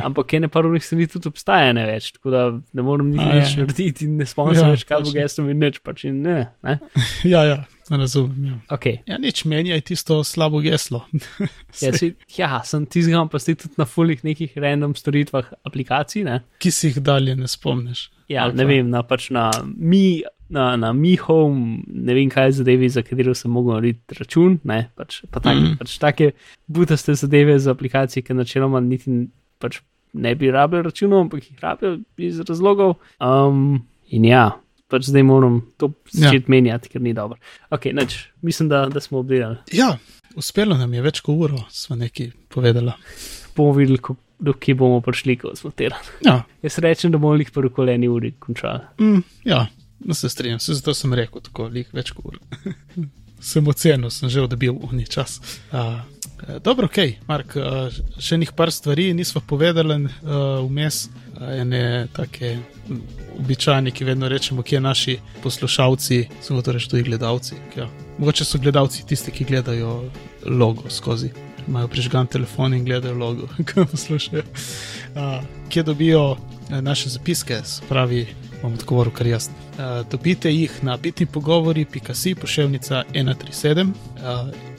ampak ene pa drugih strani tudi obstaja ne več, tako da ne morem niti A, nič ja. narediti in ne spomnim se Ja, več, kaj bo točno. gestom in nič, pač in ne. ne? *laughs* Ja, ja, razumem. Ja. Okay. ja, nič menjaj tisto slabo geslo. *laughs* Ja, si, ja, sem tizgam pa zdaj tudi na fulih nekih random storitvah aplikacij. Ne? Ki si jih dalje ne spomniš. Ja, ne vem, na, pač na mi. Na, na Mi Home, ne vem kaj zadeve, za katero sem mogel narediti račun, ne, pač, pa tak, mm. pač take butaste zadeve za aplikacije, ki načeloma niti pač ne bi rabili računov, ampak jih rabijo iz razlogov. Um, in ja, pač zdaj moram to Ja. začeti ja. menjati, ker ni dobro. Ok, nič, mislim, da, da smo obdelali. Ja, uspelo nam je več kot uro, sva nekaj povedala. Bomo videli, do kje bomo prišli, ko smo terali. Ja, Jaz rečem, da bomo jih prvo koleni uri končali. mm, ja no se strinjam, se zato sem rekel tako, lih več kot uro. *laughs* sem ocenil, sem že odbil uni čas. Uh, dobro, ok, Mark, uh, še nekaj par stvari nisva povedali uh, vmes, uh, ene take običajne, ki vedno rečemo, kje naši poslušalci, samo to reči tudi gledalci. Ja. Mogoče so gledalci tisti, ki gledajo logo skozi. Imajo prižgan telefon in gledajo logo, *laughs* ko poslušajo. Uh, kje dobijo naše zapiske, pravi, bom odgovoril kar jaz. Uh, dobite jih na bitni pogovori.si pošiljnica 137 uh,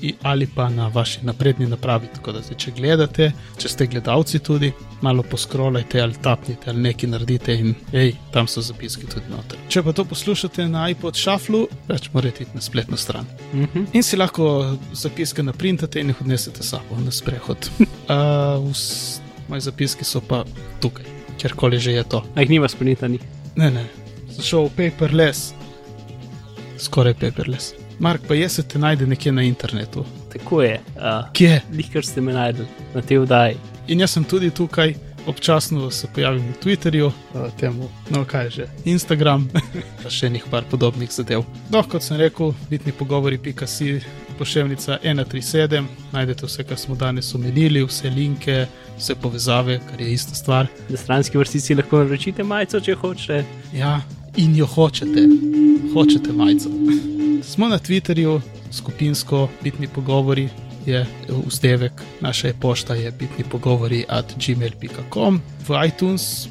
i- ali pa na vaši napredni napravi. Tako da zdaj, če gledate, če ste gledalci tudi, malo poskrolajte ali tapnite ali nekaj naredite in hej, tam so zapiski tudi noter. Če pa to poslušate na iPod Shufflu, več morate iti na spletno stran. Uh -huh. In si lahko zapiske naprintate in jih odnesete sabo na sprehod. *laughs* Uh, moji zapiski so pa tukaj, kjerkoli že je to. A jih nima sprintanih. Ne, ne, sem šel v paperless, skoraj paperless. Mark, pa jaz se te najde nekje na internetu. Tako je, uh, Kje? lih kar ste me najdel na tej vdaji. In jaz sem tudi tukaj, občasno se pojavim na Twitterju, temu, no kaj že, Instagram, *laughs* pa še nekaj podobnih zadev. No, kot sem rekel, bitni pogovori.si, pošiljka 137, najdete vse, kar smo danes omenili, vse linke, vse povezave, kar je ista stvar. Na stranski vrstici lahko naročite majico, če hočete. Ja, in jo hočete, hočete majico. Smo na Twitterju, skupinsko, bitni pogovori je vzdevek, naša pošta je bitni pogovori at gmail.com. V iTunes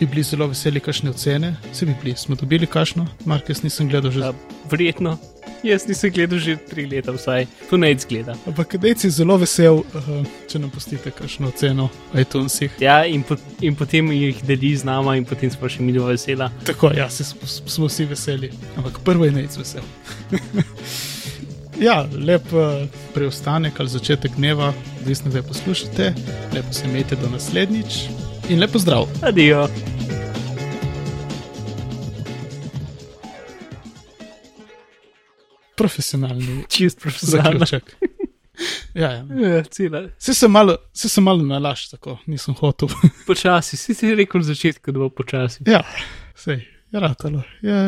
bi bili zelo veseli, kakšne ocene, se bi bili, smo dobili kakšno, Markes nisem gledal že. Verjetno. Jaz nisem gledal že tri leta, vsaj to ne izgleda. Ampak kadej si zelo vesel, uh, če nam pustite kakšno oceno v iTunesih. Ja, in, po, in potem jih deli z nama, in potem smo še mi dva vesela. Tako, ja, si, smo vsi veseli. Ampak prvo je nec vesel. *laughs* ja, lep uh, preostanek ali začetek dneva, odvisno, da poslušate. Lepo se imejte do naslednjič in lepo zdrav. Adijo. Profesionalni. Čist profesionalni. Ja, ja. ja se sem malo, malo nalaš, tako nisem hotel. *laughs* počasi, si ti rekel na začetku, da bo počasi. Ja, sej, ratalo. Je...